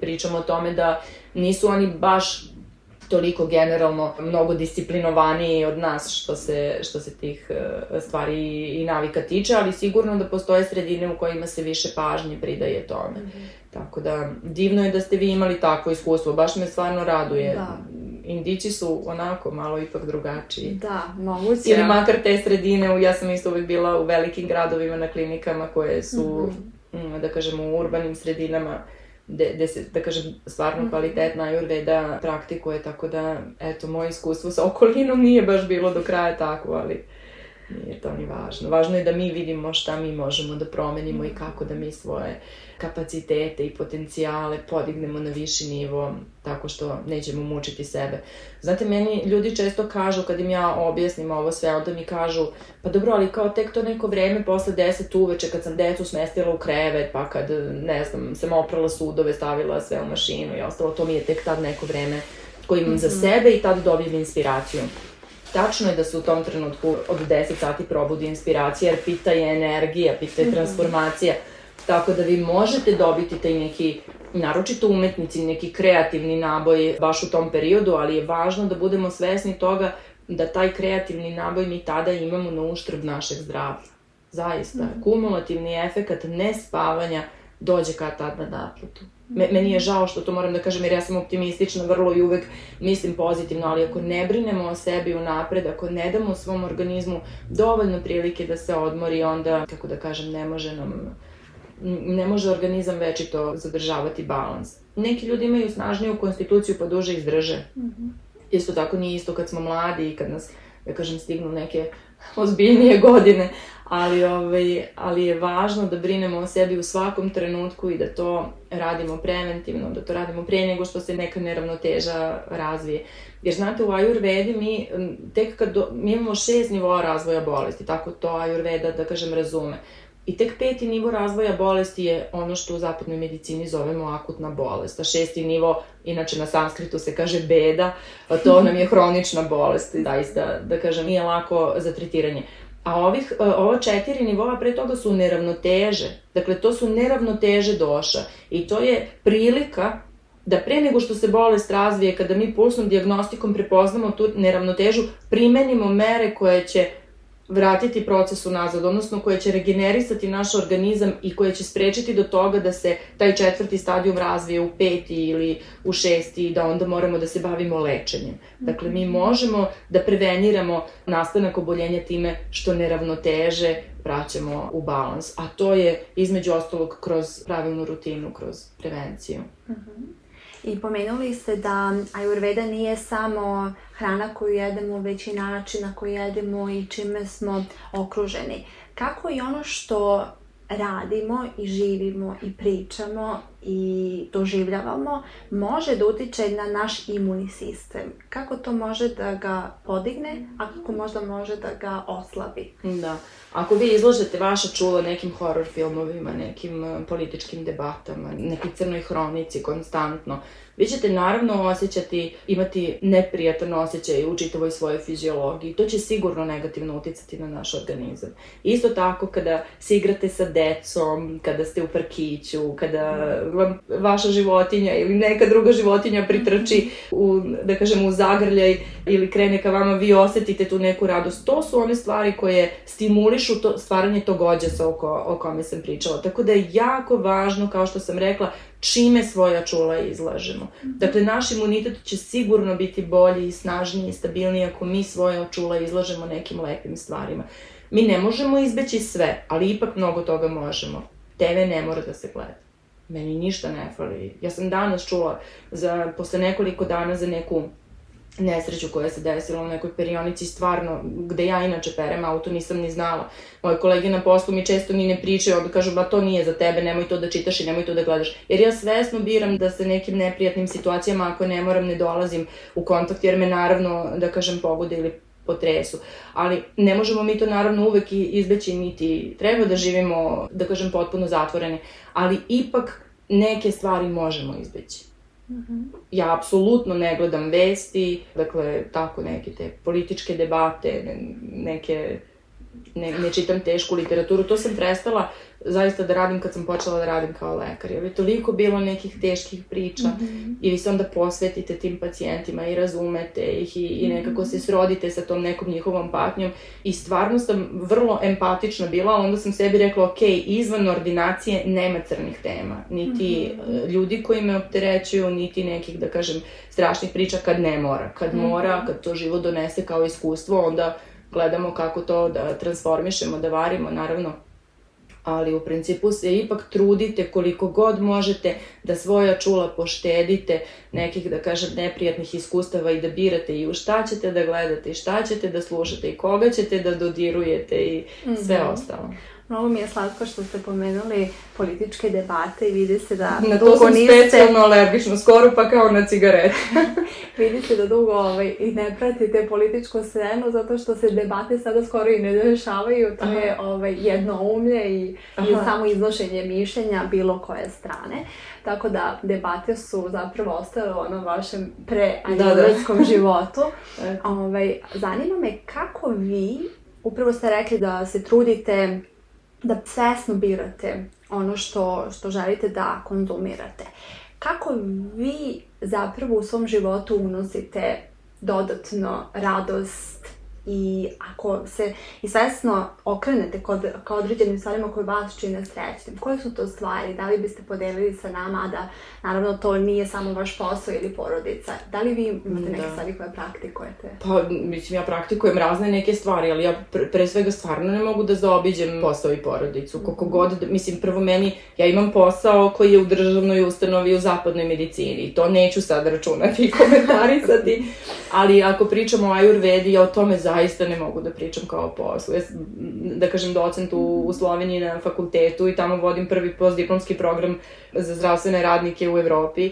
pričamo o tome da nisu oni baš toliko generalno mnogo disciplinovaniji od nas što se, što se tih e, stvari i navika tiče, ali sigurno da postoje sredine u kojima se više pažnje pridaje tome. Mm -hmm. Tako da, divno je da ste vi imali takvo iskustvo, baš me stvarno raduje. Da. Indići su onako malo ipak drugačiji. Da, moguće. Ili makar te sredine, ja sam isto uvek bila u velikim gradovima na klinikama koje su, mm -hmm. da kažemo, u urbanim sredinama gde, gde se, da kažem, stvarno mhm. kvalitetna ajurveda praktikuje, tako da, eto, moje iskustvo sa okolinom nije baš bilo do kraja tako, ali nije to ni važno. Važno je da mi vidimo šta mi možemo da promenimo i kako da mi svoje kapacitete i potencijale podignemo na viši nivo tako što nećemo mučiti sebe. Znate, meni ljudi često kažu kad im ja objasnim ovo sve, onda mi kažu pa dobro, ali kao tek to neko vreme posle 10 uveče kad sam decu smestila u krevet, pa kad, ne znam, sam oprala sudove, stavila sve u mašinu i ostalo, to mi je tek tad neko vreme koje imam mm -hmm. za mhm. sebe i tad dobijem inspiraciju. Tačno je da se u tom trenutku od 10 sati probudi inspiracija, jer pita je energija, pita je mhm. transformacija. -hmm Tako da vi možete dobiti taj neki, naročito umetnici, neki kreativni naboj baš u tom periodu, ali je važno da budemo svesni toga da taj kreativni naboj mi tada imamo na uštrb našeg zdravlja. Zaista, mm. kumulativni efekat nespavanja dođe kad tad na naplatu. Me, meni je žao što to moram da kažem jer ja sam optimistična vrlo i uvek mislim pozitivno, ali ako ne brinemo o sebi u napred, ako ne damo svom organizmu dovoljno prilike da se odmori, onda, kako da kažem, ne može nam ne može organizam večito zadržavati balans. Neki ljudi imaju snažniju konstituciju pa duže izdrže. Mm -hmm. Isto tako nije isto kad smo mladi i kad nas, da kažem, stignu neke ozbiljnije godine, ali, ovaj, ali je važno da brinemo o sebi u svakom trenutku i da to radimo preventivno, da to radimo pre nego što se neka neravnoteža razvije. Jer znate, u Ayurvedi mi tek kad do, mi imamo šest nivoa razvoja bolesti, tako to Ayurveda, da kažem, razume I tek peti nivo razvoja bolesti je ono što u zapadnoj medicini zovemo akutna bolest. A šesti nivo, inače na sanskritu se kaže beda, to nam je hronična bolest. Zaista, da kažem, nije lako za tretiranje. A ovih, e, ova četiri nivoa pre toga su neravnoteže. Dakle, to su neravnoteže doša. I to je prilika da pre nego što se bolest razvije, kada mi pulsnom diagnostikom prepoznamo tu neravnotežu, primenimo mere koje će vratiti proces unazad, odnosno koje će regenerisati naš organizam i koje će sprečiti do toga da se taj četvrti stadijum razvije u peti ili u šesti i da onda moramo da se bavimo lečenjem. Dakle, mi možemo da preveniramo nastanak oboljenja time što neravnoteže vraćamo u balans, a to je između ostalog kroz pravilnu rutinu, kroz prevenciju. Uh mhm. -huh. I pomenuli ste da ajurveda nije samo hrana koju jedemo, već i način na koji jedemo i čime smo okruženi. Kako i ono što radimo i živimo i pričamo i doživljavamo može da utiče na naš imunni sistem. Kako to može da ga podigne, a kako možda može da ga oslabi. Da. Ako vi izlažete vaša čula nekim horror filmovima, nekim eh, političkim debatama, nekoj crnoj hronici konstantno, vi ćete naravno osjećati, imati neprijatan osjećaj u čitavoj svojoj fiziologiji. To će sigurno negativno uticati na naš organizam. Isto tako kada se igrate sa decom, kada ste u parkiću, kada vam vaša životinja ili neka druga životinja pritrči u, da kažem, u zagrljaj ili krene ka vama, vi osetite tu neku radost. To su one stvari koje stimulišu to, stvaranje tog ođasa oko, o kome sam pričala. Tako da je jako važno, kao što sam rekla, čime svoja čula izlažemo. Dakle, naš imunitet će sigurno biti bolji i snažniji i stabilniji ako mi svoja čula izlažemo nekim lepim stvarima. Mi ne možemo izbeći sve, ali ipak mnogo toga možemo. TV ne mora da se gleda. Meni ništa ne fali. Ja sam danas čula za, posle nekoliko dana za neku nesreću koja se desila u nekoj perionici, stvarno, gde ja inače perem auto, nisam ni znala. Moje kolege na poslu mi često ni ne pričaju, onda kažu, ba to nije za tebe, nemoj to da čitaš i nemoj to da gledaš. Jer ja svesno biram da se nekim neprijatnim situacijama, ako ne moram, ne dolazim u kontakt, jer me naravno, da kažem, pogode ili potresu. Ali ne možemo mi to naravno uvek izbeći, niti treba da živimo, da kažem, potpuno zatvoreni. Ali ipak neke stvari možemo izbeći. Ja apsolutno ne gledam vesti, dakle, tako neke te političke debate, neke, ne, ne čitam tešku literaturu. To sam prestala zaista da radim kad sam počela da radim kao lekar. Jer je toliko bilo nekih teških priča mm -hmm. i vi se onda posvetite tim pacijentima i razumete ih i, i nekako se srodite sa tom nekom njihovom patnjom i stvarno sam vrlo empatična bila, a onda sam sebi rekla, ok, izvan ordinacije nema crnih tema, niti mm -hmm. ljudi koji me opterećuju, niti nekih, da kažem, strašnih priča kad ne mora. Kad mm -hmm. mora, kad to život donese kao iskustvo, onda gledamo kako to da transformišemo, da varimo, naravno ali u principu se ipak trudite koliko god možete da svoja čula poštedite nekih, da kažem, neprijatnih iskustava i da birate i u šta ćete da gledate i šta ćete da slušate i koga ćete da dodirujete i sve mm -hmm. ostalo. Mnogo mi je slatko što ste pomenuli političke debate i vidi se da na to sam niste... specijalno alergično, skoro pa kao na cigarete. vidi se da dugo ovaj, i ne pratite političku scenu zato što se debate sada skoro i ne dešavaju, to Aha. je ovaj, jedno umlje i, i samo iznošenje mišljenja bilo koje strane. Tako da debate su zapravo ostale u onom vašem pre da, da. životu. ovaj, zanima me kako vi, upravo ste rekli da se trudite da svesno birate ono što, što želite da konzumirate. Kako vi zapravo u svom životu unosite dodatno radost, i ako se i svesno okrenete kod, ka određenim stvarima koje vas čine srećnim, koje su to stvari, da li biste podelili sa nama, a da naravno to nije samo vaš posao ili porodica, da li vi imate neke da. stvari koje praktikujete? Pa, mislim, ja praktikujem razne neke stvari, ali ja pre, pre svega stvarno ne mogu da zaobiđem posao i porodicu, koliko mhm. god, da, mislim, prvo meni, ja imam posao koji je u državnoj ustanovi u zapadnoj medicini, to neću sad računati i komentarisati, ali ako pričamo o ajurvedi, ja o tome za zaista ne mogu da pričam kao o poslu. Ja da kažem, docent u, u Sloveniji na fakultetu i tamo vodim prvi postdiplomski program za zdravstvene radnike u Evropi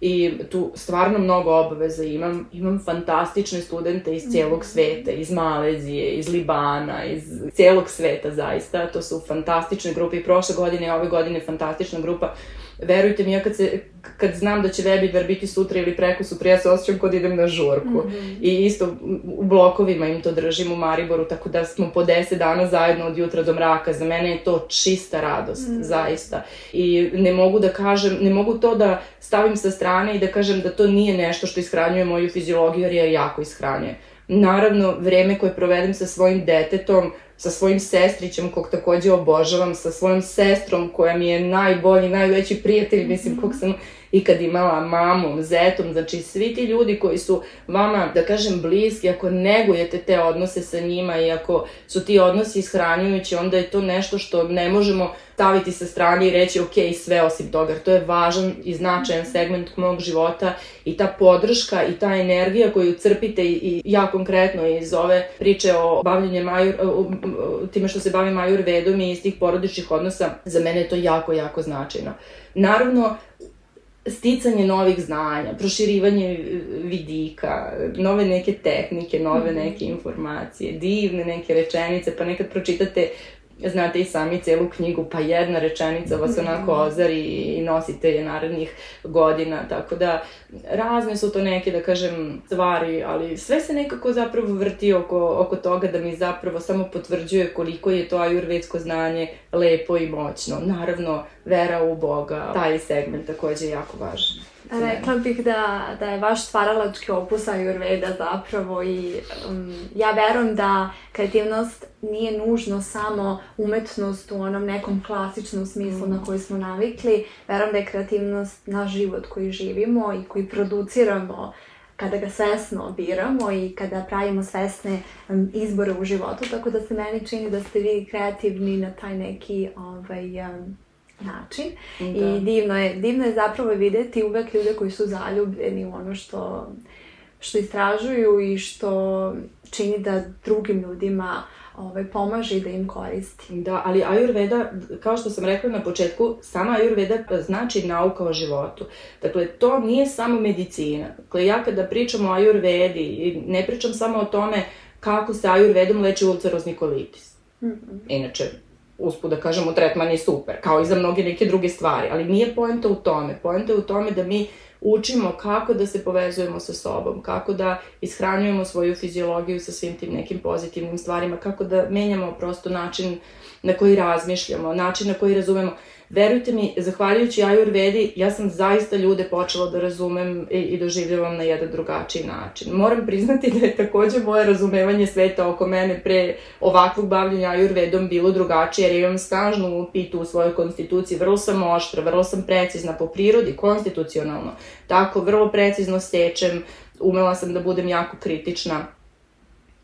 i tu stvarno mnogo obaveza imam. Imam fantastične studente iz cijelog mhm. sveta, iz Malezije, iz Libana, iz cijelog sveta zaista. To su fantastične grupe i prošle godine i ove godine fantastična grupa verujte mi, ja kad, se, kad znam da će Webivar biti sutra ili preko sutra, ja se osjećam kod idem na žurku. Mm -hmm. I isto u blokovima im to držim u Mariboru, tako da smo po 10 dana zajedno od jutra do mraka. Za mene je to čista radost, mm -hmm. zaista. I ne mogu da kažem, ne mogu to da stavim sa strane i da kažem da to nije nešto što ishranjuje moju fiziologiju, jer je jako ishranjuje. Naravno, vreme koje provedem sa svojim detetom, sa svojim sestrićem kog takođe obožavam, sa svojom sestrom koja mi je najbolji, najveći prijatelj, mislim, kog sam ikad imala mamom, zetom, znači svi ti ljudi koji su vama, da kažem, bliski, ako negujete te odnose sa njima i ako su ti odnosi ishranjujući, onda je to nešto što ne možemo staviti sa strane i reći ok, sve osim toga, to je važan i značajan segment mog života i ta podrška i ta energija koju crpite i, i ja konkretno iz ove priče o bavljenju majur, time što se bavim majur vedom i iz tih porodičnih odnosa, za mene je to jako, jako značajno. Naravno, sticanje novih znanja, proširivanje vidika, nove neke tehnike, nove mhm. neke informacije, divne neke rečenice, pa nekad pročitate znate i sami celu knjigu, pa jedna rečenica vas mhm. onako ozari i nosite je narednih godina, tako da razne su to neke, da kažem, stvari, ali sve se nekako zapravo vrti oko, oko toga da mi zapravo samo potvrđuje koliko je to ajurvedsko znanje lepo i moćno. Naravno, vera u Boga, taj segment takođe je jako važan. Rekla bih da, da je vaš stvaralački opus Ayurveda zapravo i um, ja verujem da kreativnost nije nužno samo umetnost u onom nekom klasičnom smislu mm. na koji smo navikli. Verujem da je kreativnost naš život koji živimo i koji produciramo kada ga svesno biramo i kada pravimo svesne um, izbore u životu, tako da se meni čini da ste vi kreativni na taj neki ovaj, um, način. Da. I divno je, divno je zapravo videti uvek ljude koji su zaljubljeni u ono što, što istražuju i što čini da drugim ljudima ovaj, pomaže i da im koristi. Da, ali Ayurveda, kao što sam rekla na početku, sama Ayurveda znači nauka o životu. Dakle, to nije samo medicina. Dakle, ja kada pričam o Ayurvedi, ne pričam samo o tome kako se Ayurvedom leči ulcerozni kolitis. Mm -hmm. Inače, uspud da kažemo, tretman je super, kao i za mnoge neke druge stvari, ali nije poenta u tome. Poenta je u tome da mi učimo kako da se povezujemo sa sobom, kako da ishranjujemo svoju fiziologiju sa svim tim nekim pozitivnim stvarima, kako da menjamo prosto način na koji razmišljamo, način na koji razumemo. Verujte mi, zahvaljujući Ayurvedi, ja sam zaista ljude počela da razumem i, i doživljavam na jedan drugačiji način. Moram priznati da je takođe moje razumevanje sveta oko mene pre ovakvog bavljenja Ayurvedom bilo drugačije, jer imam snažnu pitu u svojoj konstituciji, vrlo sam oštra, vrlo sam precizna po prirodi, konstitucionalno. Tako, vrlo precizno stečem, umela sam da budem jako kritična.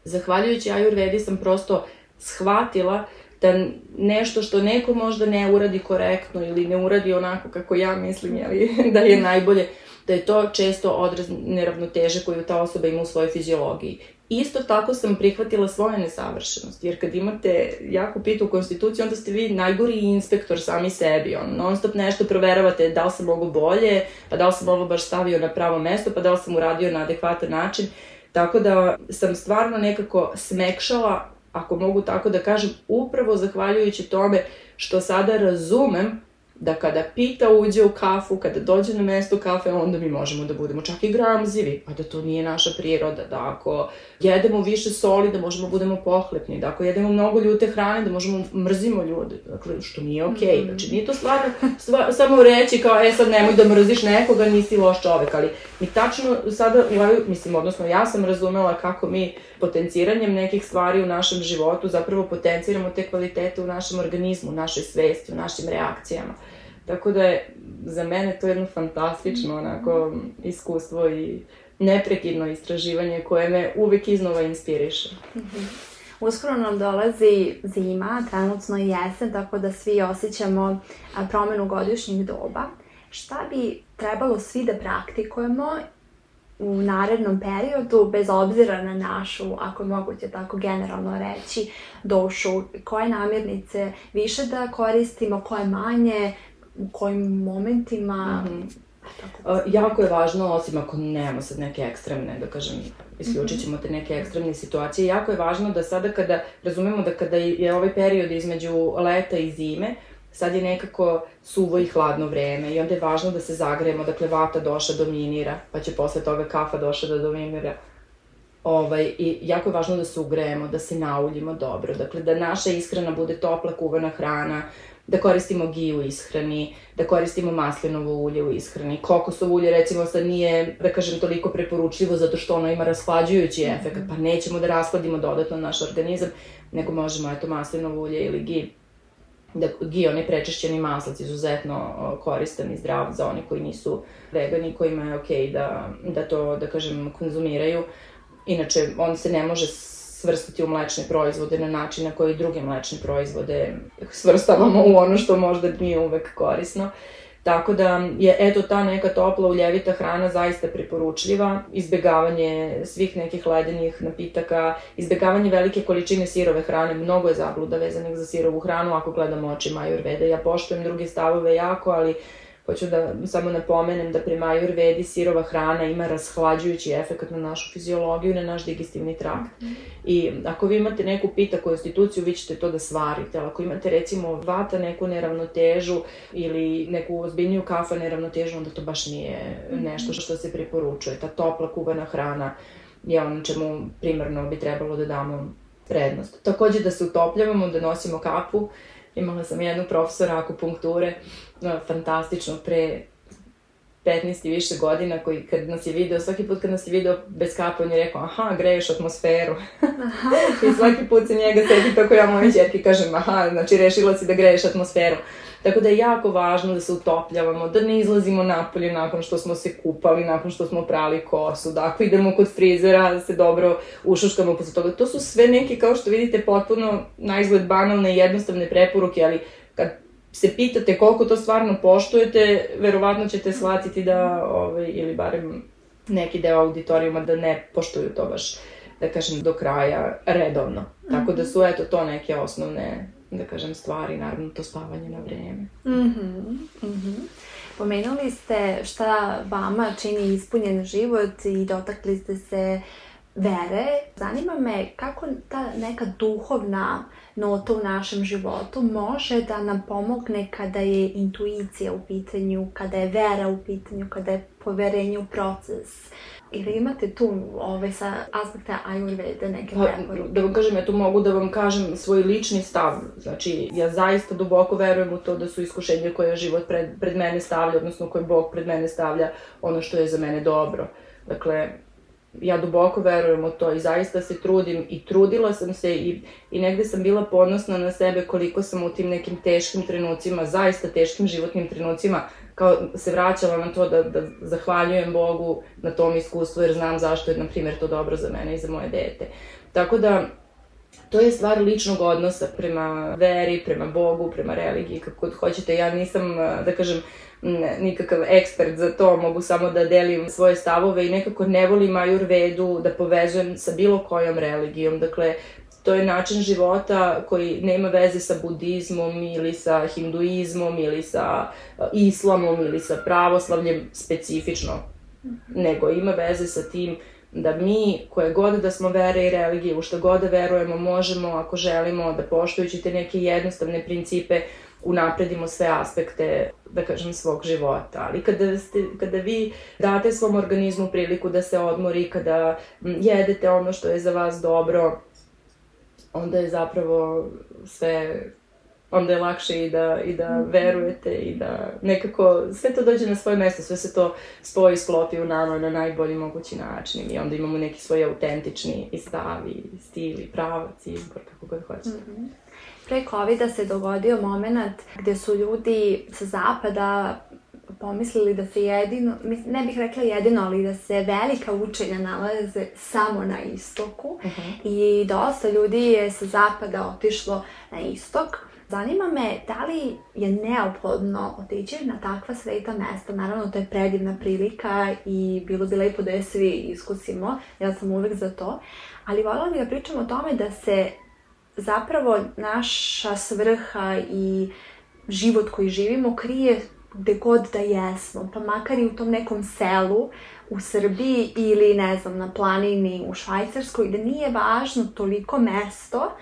Zahvaljujući Ayurvedi sam prosto shvatila uh, da nešto što neko možda ne uradi korektno ili ne uradi onako kako ja mislim jeli, da je najbolje, da je to često odraz neravnoteže koju ta osoba ima u svojoj fiziologiji. Isto tako sam prihvatila svoje nesavršenosti, jer kad imate jako pitu konstituciju, onda ste vi najgori inspektor sami sebi, on non stop nešto proveravate da li sam mogu bolje, pa da li sam ovo baš stavio na pravo mesto, pa da li sam uradio na adekvatan način. Tako da sam stvarno nekako smekšala ako mogu tako da kažem, upravo zahvaljujući tome što sada razumem da kada pita uđe u kafu, kada dođe na mesto kafe, onda mi možemo da budemo čak i gramzivi, a da to nije naša priroda, da ako jedemo više soli, da možemo budemo pohlepni, da ako jedemo mnogo ljute hrane, da možemo mrzimo ljude, dakle, što nije okej. Okay. Mhm. Znači, nije to stvarno stva, samo reći kao, e sad nemoj da mrziš nekoga, nisi loš čovek, ali mi tačno sada, mislim, odnosno ja sam razumela kako mi potenciranjem nekih stvari u našem životu zapravo potenciramo te kvalitete u našem organizmu, u našoj svesti, u našim reakcijama. Tako da je za mene to jedno fantastično onako iskustvo i neprekidno istraživanje koje me uvek iznova inspiriše. Mm -hmm. Uskoro nam dolazi zima, trenutno i jesen, tako da svi osjećamo promenu godišnjeg doba. Šta bi trebalo svi da praktikujemo u narednom periodu, bez obzira na našu, ako je moguće tako generalno reći, došu, koje namirnice više da koristimo, koje manje, u kojim momentima, mm -hmm. Uh, jako je važno, osim ako nemamo sad neke ekstremne, da kažem, isključit ćemo te neke ekstremne situacije, jako je važno da sada kada, razumemo da kada je ovaj period između leta i zime, sad je nekako suvo i hladno vreme i onda je važno da se zagrejemo, dakle vata doša dominira, pa će posle toga kafa doša da dominira. Ovaj, I jako je važno da se ugrejemo, da se nauljimo dobro, dakle da naša ishrana bude topla kuvana hrana, da koristimo gi u ishrani, da koristimo maslinovo ulje u ishrani. Kokosovo ulje recimo sad nije, da kažem, toliko preporučljivo zato što ono ima rashlađujući efekt, pa nećemo da raskladimo dodatno naš organizam, nego možemo, eto, maslinovo ulje ili gi da gi, onaj prečišćeni maslac, izuzetno koristan i zdrav za oni koji nisu vegani, kojima je okej okay da, da to, da kažem, konzumiraju. Inače, on se ne može svrstati u mlečne proizvode na način na koji druge mlečne proizvode svrstavamo u ono što možda nije uvek korisno. Tako da je eto ta neka topla uljevita hrana zaista preporučljiva, izbegavanje svih nekih ledenih napitaka, izbegavanje velike količine sirove hrane, mnogo je zabluda vezanih za sirovu hranu ako gledamo očima ajurvede. Ja poštujem druge stavove jako, ali Hoću da samo napomenem da prema ajurvedi sirova hrana ima rashlađujući efekt na našu fiziologiju i na naš digestivni trakt. Mm -hmm. I ako vi imate neku pita konstituciju, vi ćete to da svarite. Ali ako imate recimo vata neku neravnotežu ili neku ozbiljniju kafa neravnotežu, onda to baš nije -hmm. nešto što se preporučuje. Ta topla kuvana hrana je ono čemu primarno bi trebalo da damo prednost. Takođe da se utopljavamo, da nosimo kapu, Imala sam jednu profesora akupunkture, no, fantastično, pre 15 i više godina, koji kad nas je video, svaki put kad nas je video bez kape, on je rekao, aha, greješ atmosferu. Aha. I svaki put se njega sedi tako ja mojoj čerki kažem, aha, znači rešila si da greješ atmosferu. Tako da je jako važno da se utopljavamo, da ne izlazimo napolje nakon što smo se kupali, nakon što smo prali kosu, da ako idemo kod frizera, da se dobro ušuškamo posle toga. To su sve neke, kao što vidite, potpuno na izgled banalne i jednostavne preporuke, ali kad se pitate koliko to stvarno poštujete, verovatno ćete shvatiti da, ovaj, ili barem neki deo auditorijuma da ne poštuju to baš, da kažem, do kraja redovno. Tako da su, eto, to neke osnovne da kažem, stvari, naravno to spavanje na vreme. Mhm, mhm. Pomenuli ste šta vama čini ispunjen život i dotakli ste se vere. Zanima me kako ta neka duhovna nota u našem životu može da nam pomogne kada je intuicija u pitanju, kada je vera u pitanju, kada je poverenje u proces. Ili imate tu ovaj, sa aspekta ajurvede neke pa, preporuke? Da vam kažem, ja tu mogu da vam kažem svoj lični stav. Znači, ja zaista duboko verujem u to da su iskušenja koje život pred, pred mene stavlja, odnosno koje Bog pred mene stavlja, ono što je za mene dobro. Dakle, ja duboko verujem u to i zaista se trudim i trudila sam se i, i negde sam bila ponosna na sebe koliko sam u tim nekim teškim trenucima, zaista teškim životnim trenucima, kao se vraćala na to da, da zahvaljujem Bogu na tom iskustvu jer znam zašto je, na primjer, to dobro za mene i za moje dete. Tako da, to je stvar ličnog odnosa prema veri, prema Bogu, prema religiji, kako god hoćete. Ja nisam, da kažem, nikakav ekspert za to, mogu samo da delim svoje stavove i nekako ne volim ajurvedu da povezujem sa bilo kojom religijom. Dakle, to je način života koji nema veze sa budizmom ili sa hinduizmom ili sa uh, islamom ili sa pravoslavljem specifično, nego ima veze sa tim da mi, koje god da smo vere i religije, u što god da verujemo, možemo, ako želimo, da poštujući te neke jednostavne principe, unapredimo sve aspekte, da kažem, svog života. Ali kada, ste, kada vi date svom organizmu priliku da se odmori, kada jedete ono što je za vas dobro, onda je zapravo sve onda je lakše i da, i da mhm. verujete i da nekako sve to dođe na svoje mesto, sve se to spoji, sklopi u nama na najbolji mogući način i onda imamo neki svoj autentični i stav i stil i pravac i izbor, kako god hoćete. Mm -hmm. Pre COVID-a se dogodio moment gde su ljudi sa zapada pomislili da se jedino, ne bih rekla jedino, ali da se velika učenja nalaze samo na istoku uh mhm. -huh. i dosta ljudi je sa zapada otišlo na istok. Zanima me da li je neophodno otići na takva sveta mesta. Naravno, to je predivna prilika i bilo bi lepo da je svi iskusimo. Ja sam uvek za to. Ali voljela bih da pričam o tome da se zapravo naša svrha i život koji živimo krije gde god da jesmo, pa makar i u tom nekom selu u Srbiji ili ne znam na planini u Švajcarskoj, da nije važno toliko mesto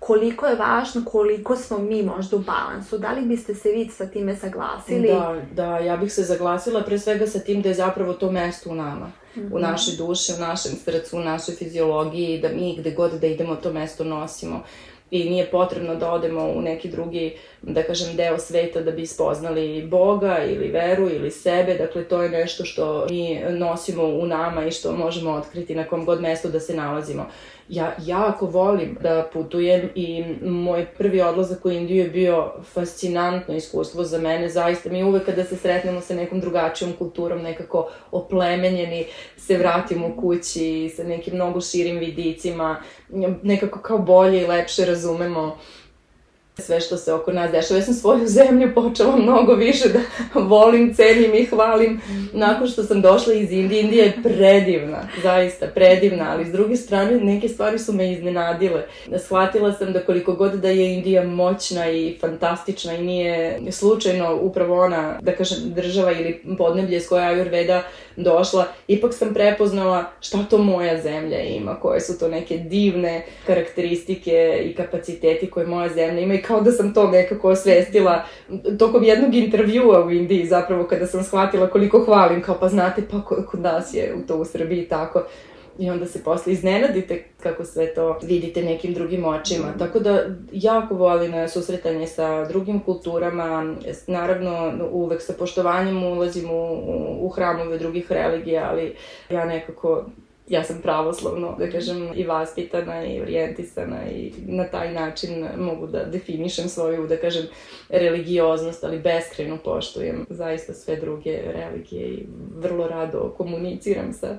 koliko je važno koliko smo mi možda u balansu. Da li biste se vi sa time saglasili? Da, da, ja bih se zaglasila pre svega sa tim da je zapravo to mesto u nama. Mm -hmm. U mhm. našoj duši, u našem srcu, u našoj fiziologiji, da mi gde god da idemo to mesto nosimo i nije potrebno da odemo u neki drugi, da kažem, deo sveta da bi spoznali Boga ili veru ili sebe. Dakle, to je nešto što mi nosimo u nama i što možemo otkriti na kom god mestu da se nalazimo. Ja jako volim da putujem i moj prvi odlazak u Indiju je bio fascinantno iskustvo za mene. Zaista mi uvek kada se sretnemo sa nekom drugačijom kulturom, nekako oplemenjeni, se vratimo kući sa nekim mnogo širim vidicima, nekako kao bolje i lepše razumemo sve što se oko nas dešava. Ja sam svoju zemlju počela mnogo više da volim, cenim i hvalim nakon što sam došla iz Indije. Indija je predivna, zaista predivna, ali s druge strane neke stvari su me iznenadile. Shvatila sam da koliko god da je Indija moćna i fantastična i nije slučajno upravo ona, da kažem, država ili podneblje s koja Ayurveda došla, ipak sam prepoznala šta to moja zemlja ima, koje su to neke divne karakteristike i kapaciteti koje moja zemlja ima i kao da sam to nekako osvestila tokom jednog intervjua u Indiji zapravo kada sam shvatila koliko hvalim, kao pa znate pa kod nas je to u Srbiji tako. I onda se posle iznenadite kako sve to vidite nekim drugim očima. Mm. Tako da jako volim susretanje sa drugim kulturama. Naravno, uvek sa poštovanjem ulazim u, u hramove drugih religija, ali ja nekako ja sam pravoslavno, da kažem, i vaspitana i orijentisana i na taj način mogu da definišem svoju, da kažem, religioznost, ali beskreno poštujem zaista sve druge religije i vrlo rado komuniciram sa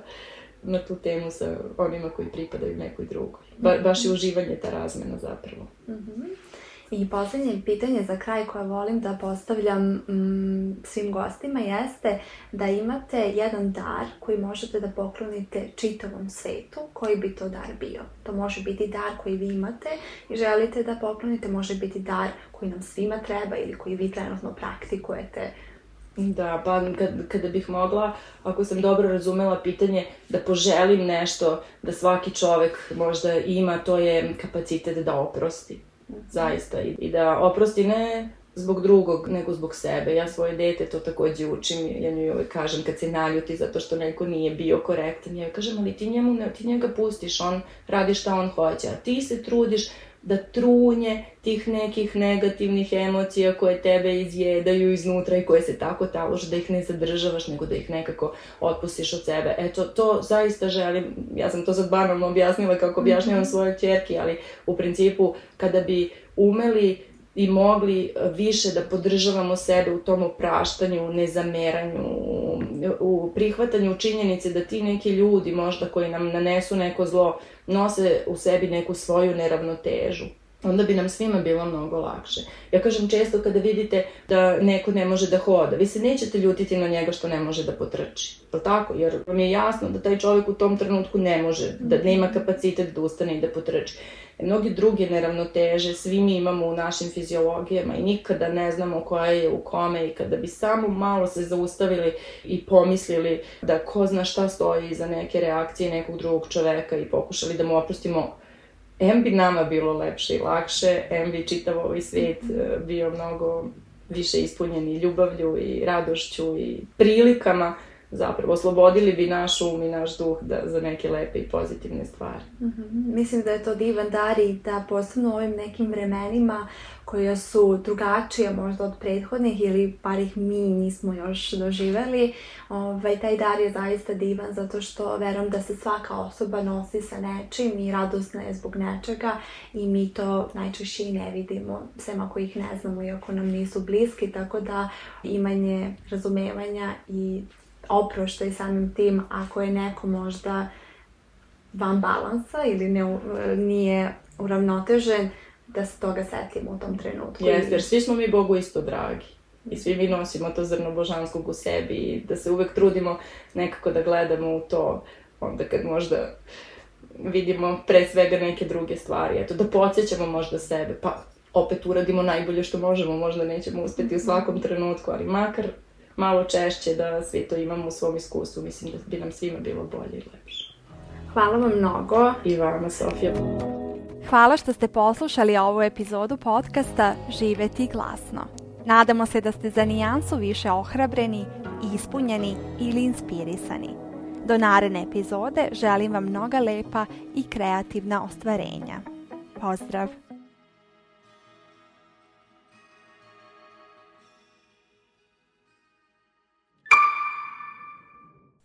na tu temu sa onima koji pripadaju nekoj drugoj. Ba, baš je uživanje ta razmena zapravo. Mm -hmm. I poslednje pitanje za kraj koje volim da postavljam mm, svim gostima jeste da imate jedan dar koji možete da poklonite čitavom svetu. Koji bi to dar bio? To može biti dar koji vi imate i želite da poklonite, može biti dar koji nam svima treba ili koji vi trenutno praktikujete Da, pa kad, kada bih mogla, ako sam dobro razumela pitanje, da poželim nešto da svaki čovek možda ima, to je kapacitet da oprosti zaista. I, da oprosti ne zbog drugog, nego zbog sebe. Ja svoje dete to takođe učim, ja nju uvek kažem kad se naljuti zato što neko nije bio korektan, ja joj kažem, ali ti njemu, ne, ti njega pustiš, on radi šta on hoće, a ti se trudiš da trunje tih nekih negativnih emocija koje tebe izjedaju iznutra i koje se tako talože da ih ne zadržavaš, nego da ih nekako otpustiš od sebe. Eto, to zaista želim, ja sam to sad banalno objasnila kako objašnjavam mhm. svojoj čerki, ali u principu kada bi umeli i mogli više da podržavamo sebe u tom opraštanju, nezameranju, u prihvatanju činjenice da ti neki ljudi možda koji nam nanesu neko zlo nose u sebi neku svoju neravnotežu onda bi nam svima bilo mnogo lakše. Ja kažem često kada vidite da neko ne može da hoda, vi se nećete ljutiti na njega što ne može da potrči. Je tako? Jer vam je jasno da taj čovjek u tom trenutku ne može, da nema kapacitet da ustane i da potrči. Mnogi druge neravnoteže svi mi imamo u našim fiziologijama i nikada ne znamo koja je u kome i kada bi samo malo se zaustavili i pomislili da ko zna šta stoji iza neke reakcije nekog drugog čoveka i pokušali da mu oprostimo M bi nama bilo lepše i lakše, M bi čitav ovaj svijet e, bio mnogo više ispunjen i ljubavlju i radošću i prilikama zapravo oslobodili bi naš um i naš duh da, za neke lepe i pozitivne stvari. Mm -hmm. Mislim da je to divan dar i da posebno u ovim nekim vremenima koja su drugačija možda od prethodnih ili par ih mi nismo još doživeli, ovaj, taj dar je zaista divan zato što verujem da se svaka osoba nosi sa nečim i radosna je zbog nečega i mi to najčešće i ne vidimo, sem ako ih ne znamo i ako nam nisu bliski, tako da imanje razumevanja i oproštaj samim tim ako je neko možda van balansa ili ne, nije uravnotežen, da se toga setimo u tom trenutku. Jeste, jer svi smo mi Bogu isto dragi. I svi mi nosimo to zrno božanskog u sebi i da se uvek trudimo nekako da gledamo u to onda kad možda vidimo pre svega neke druge stvari. Eto, da podsjećamo možda sebe, pa opet uradimo najbolje što možemo, možda nećemo uspeti u svakom trenutku, ali makar malo češće da sve to imamo u svom iskustvu. Mislim da bi nam svima bilo bolje i lepše. Hvala vam mnogo. I vama, Sofija. Hvala što ste poslušali ovu epizodu podcasta Živeti glasno. Nadamo se da ste za nijansu više ohrabreni, ispunjeni ili inspirisani. Do naredne epizode želim vam mnoga lepa i kreativna ostvarenja. Pozdrav!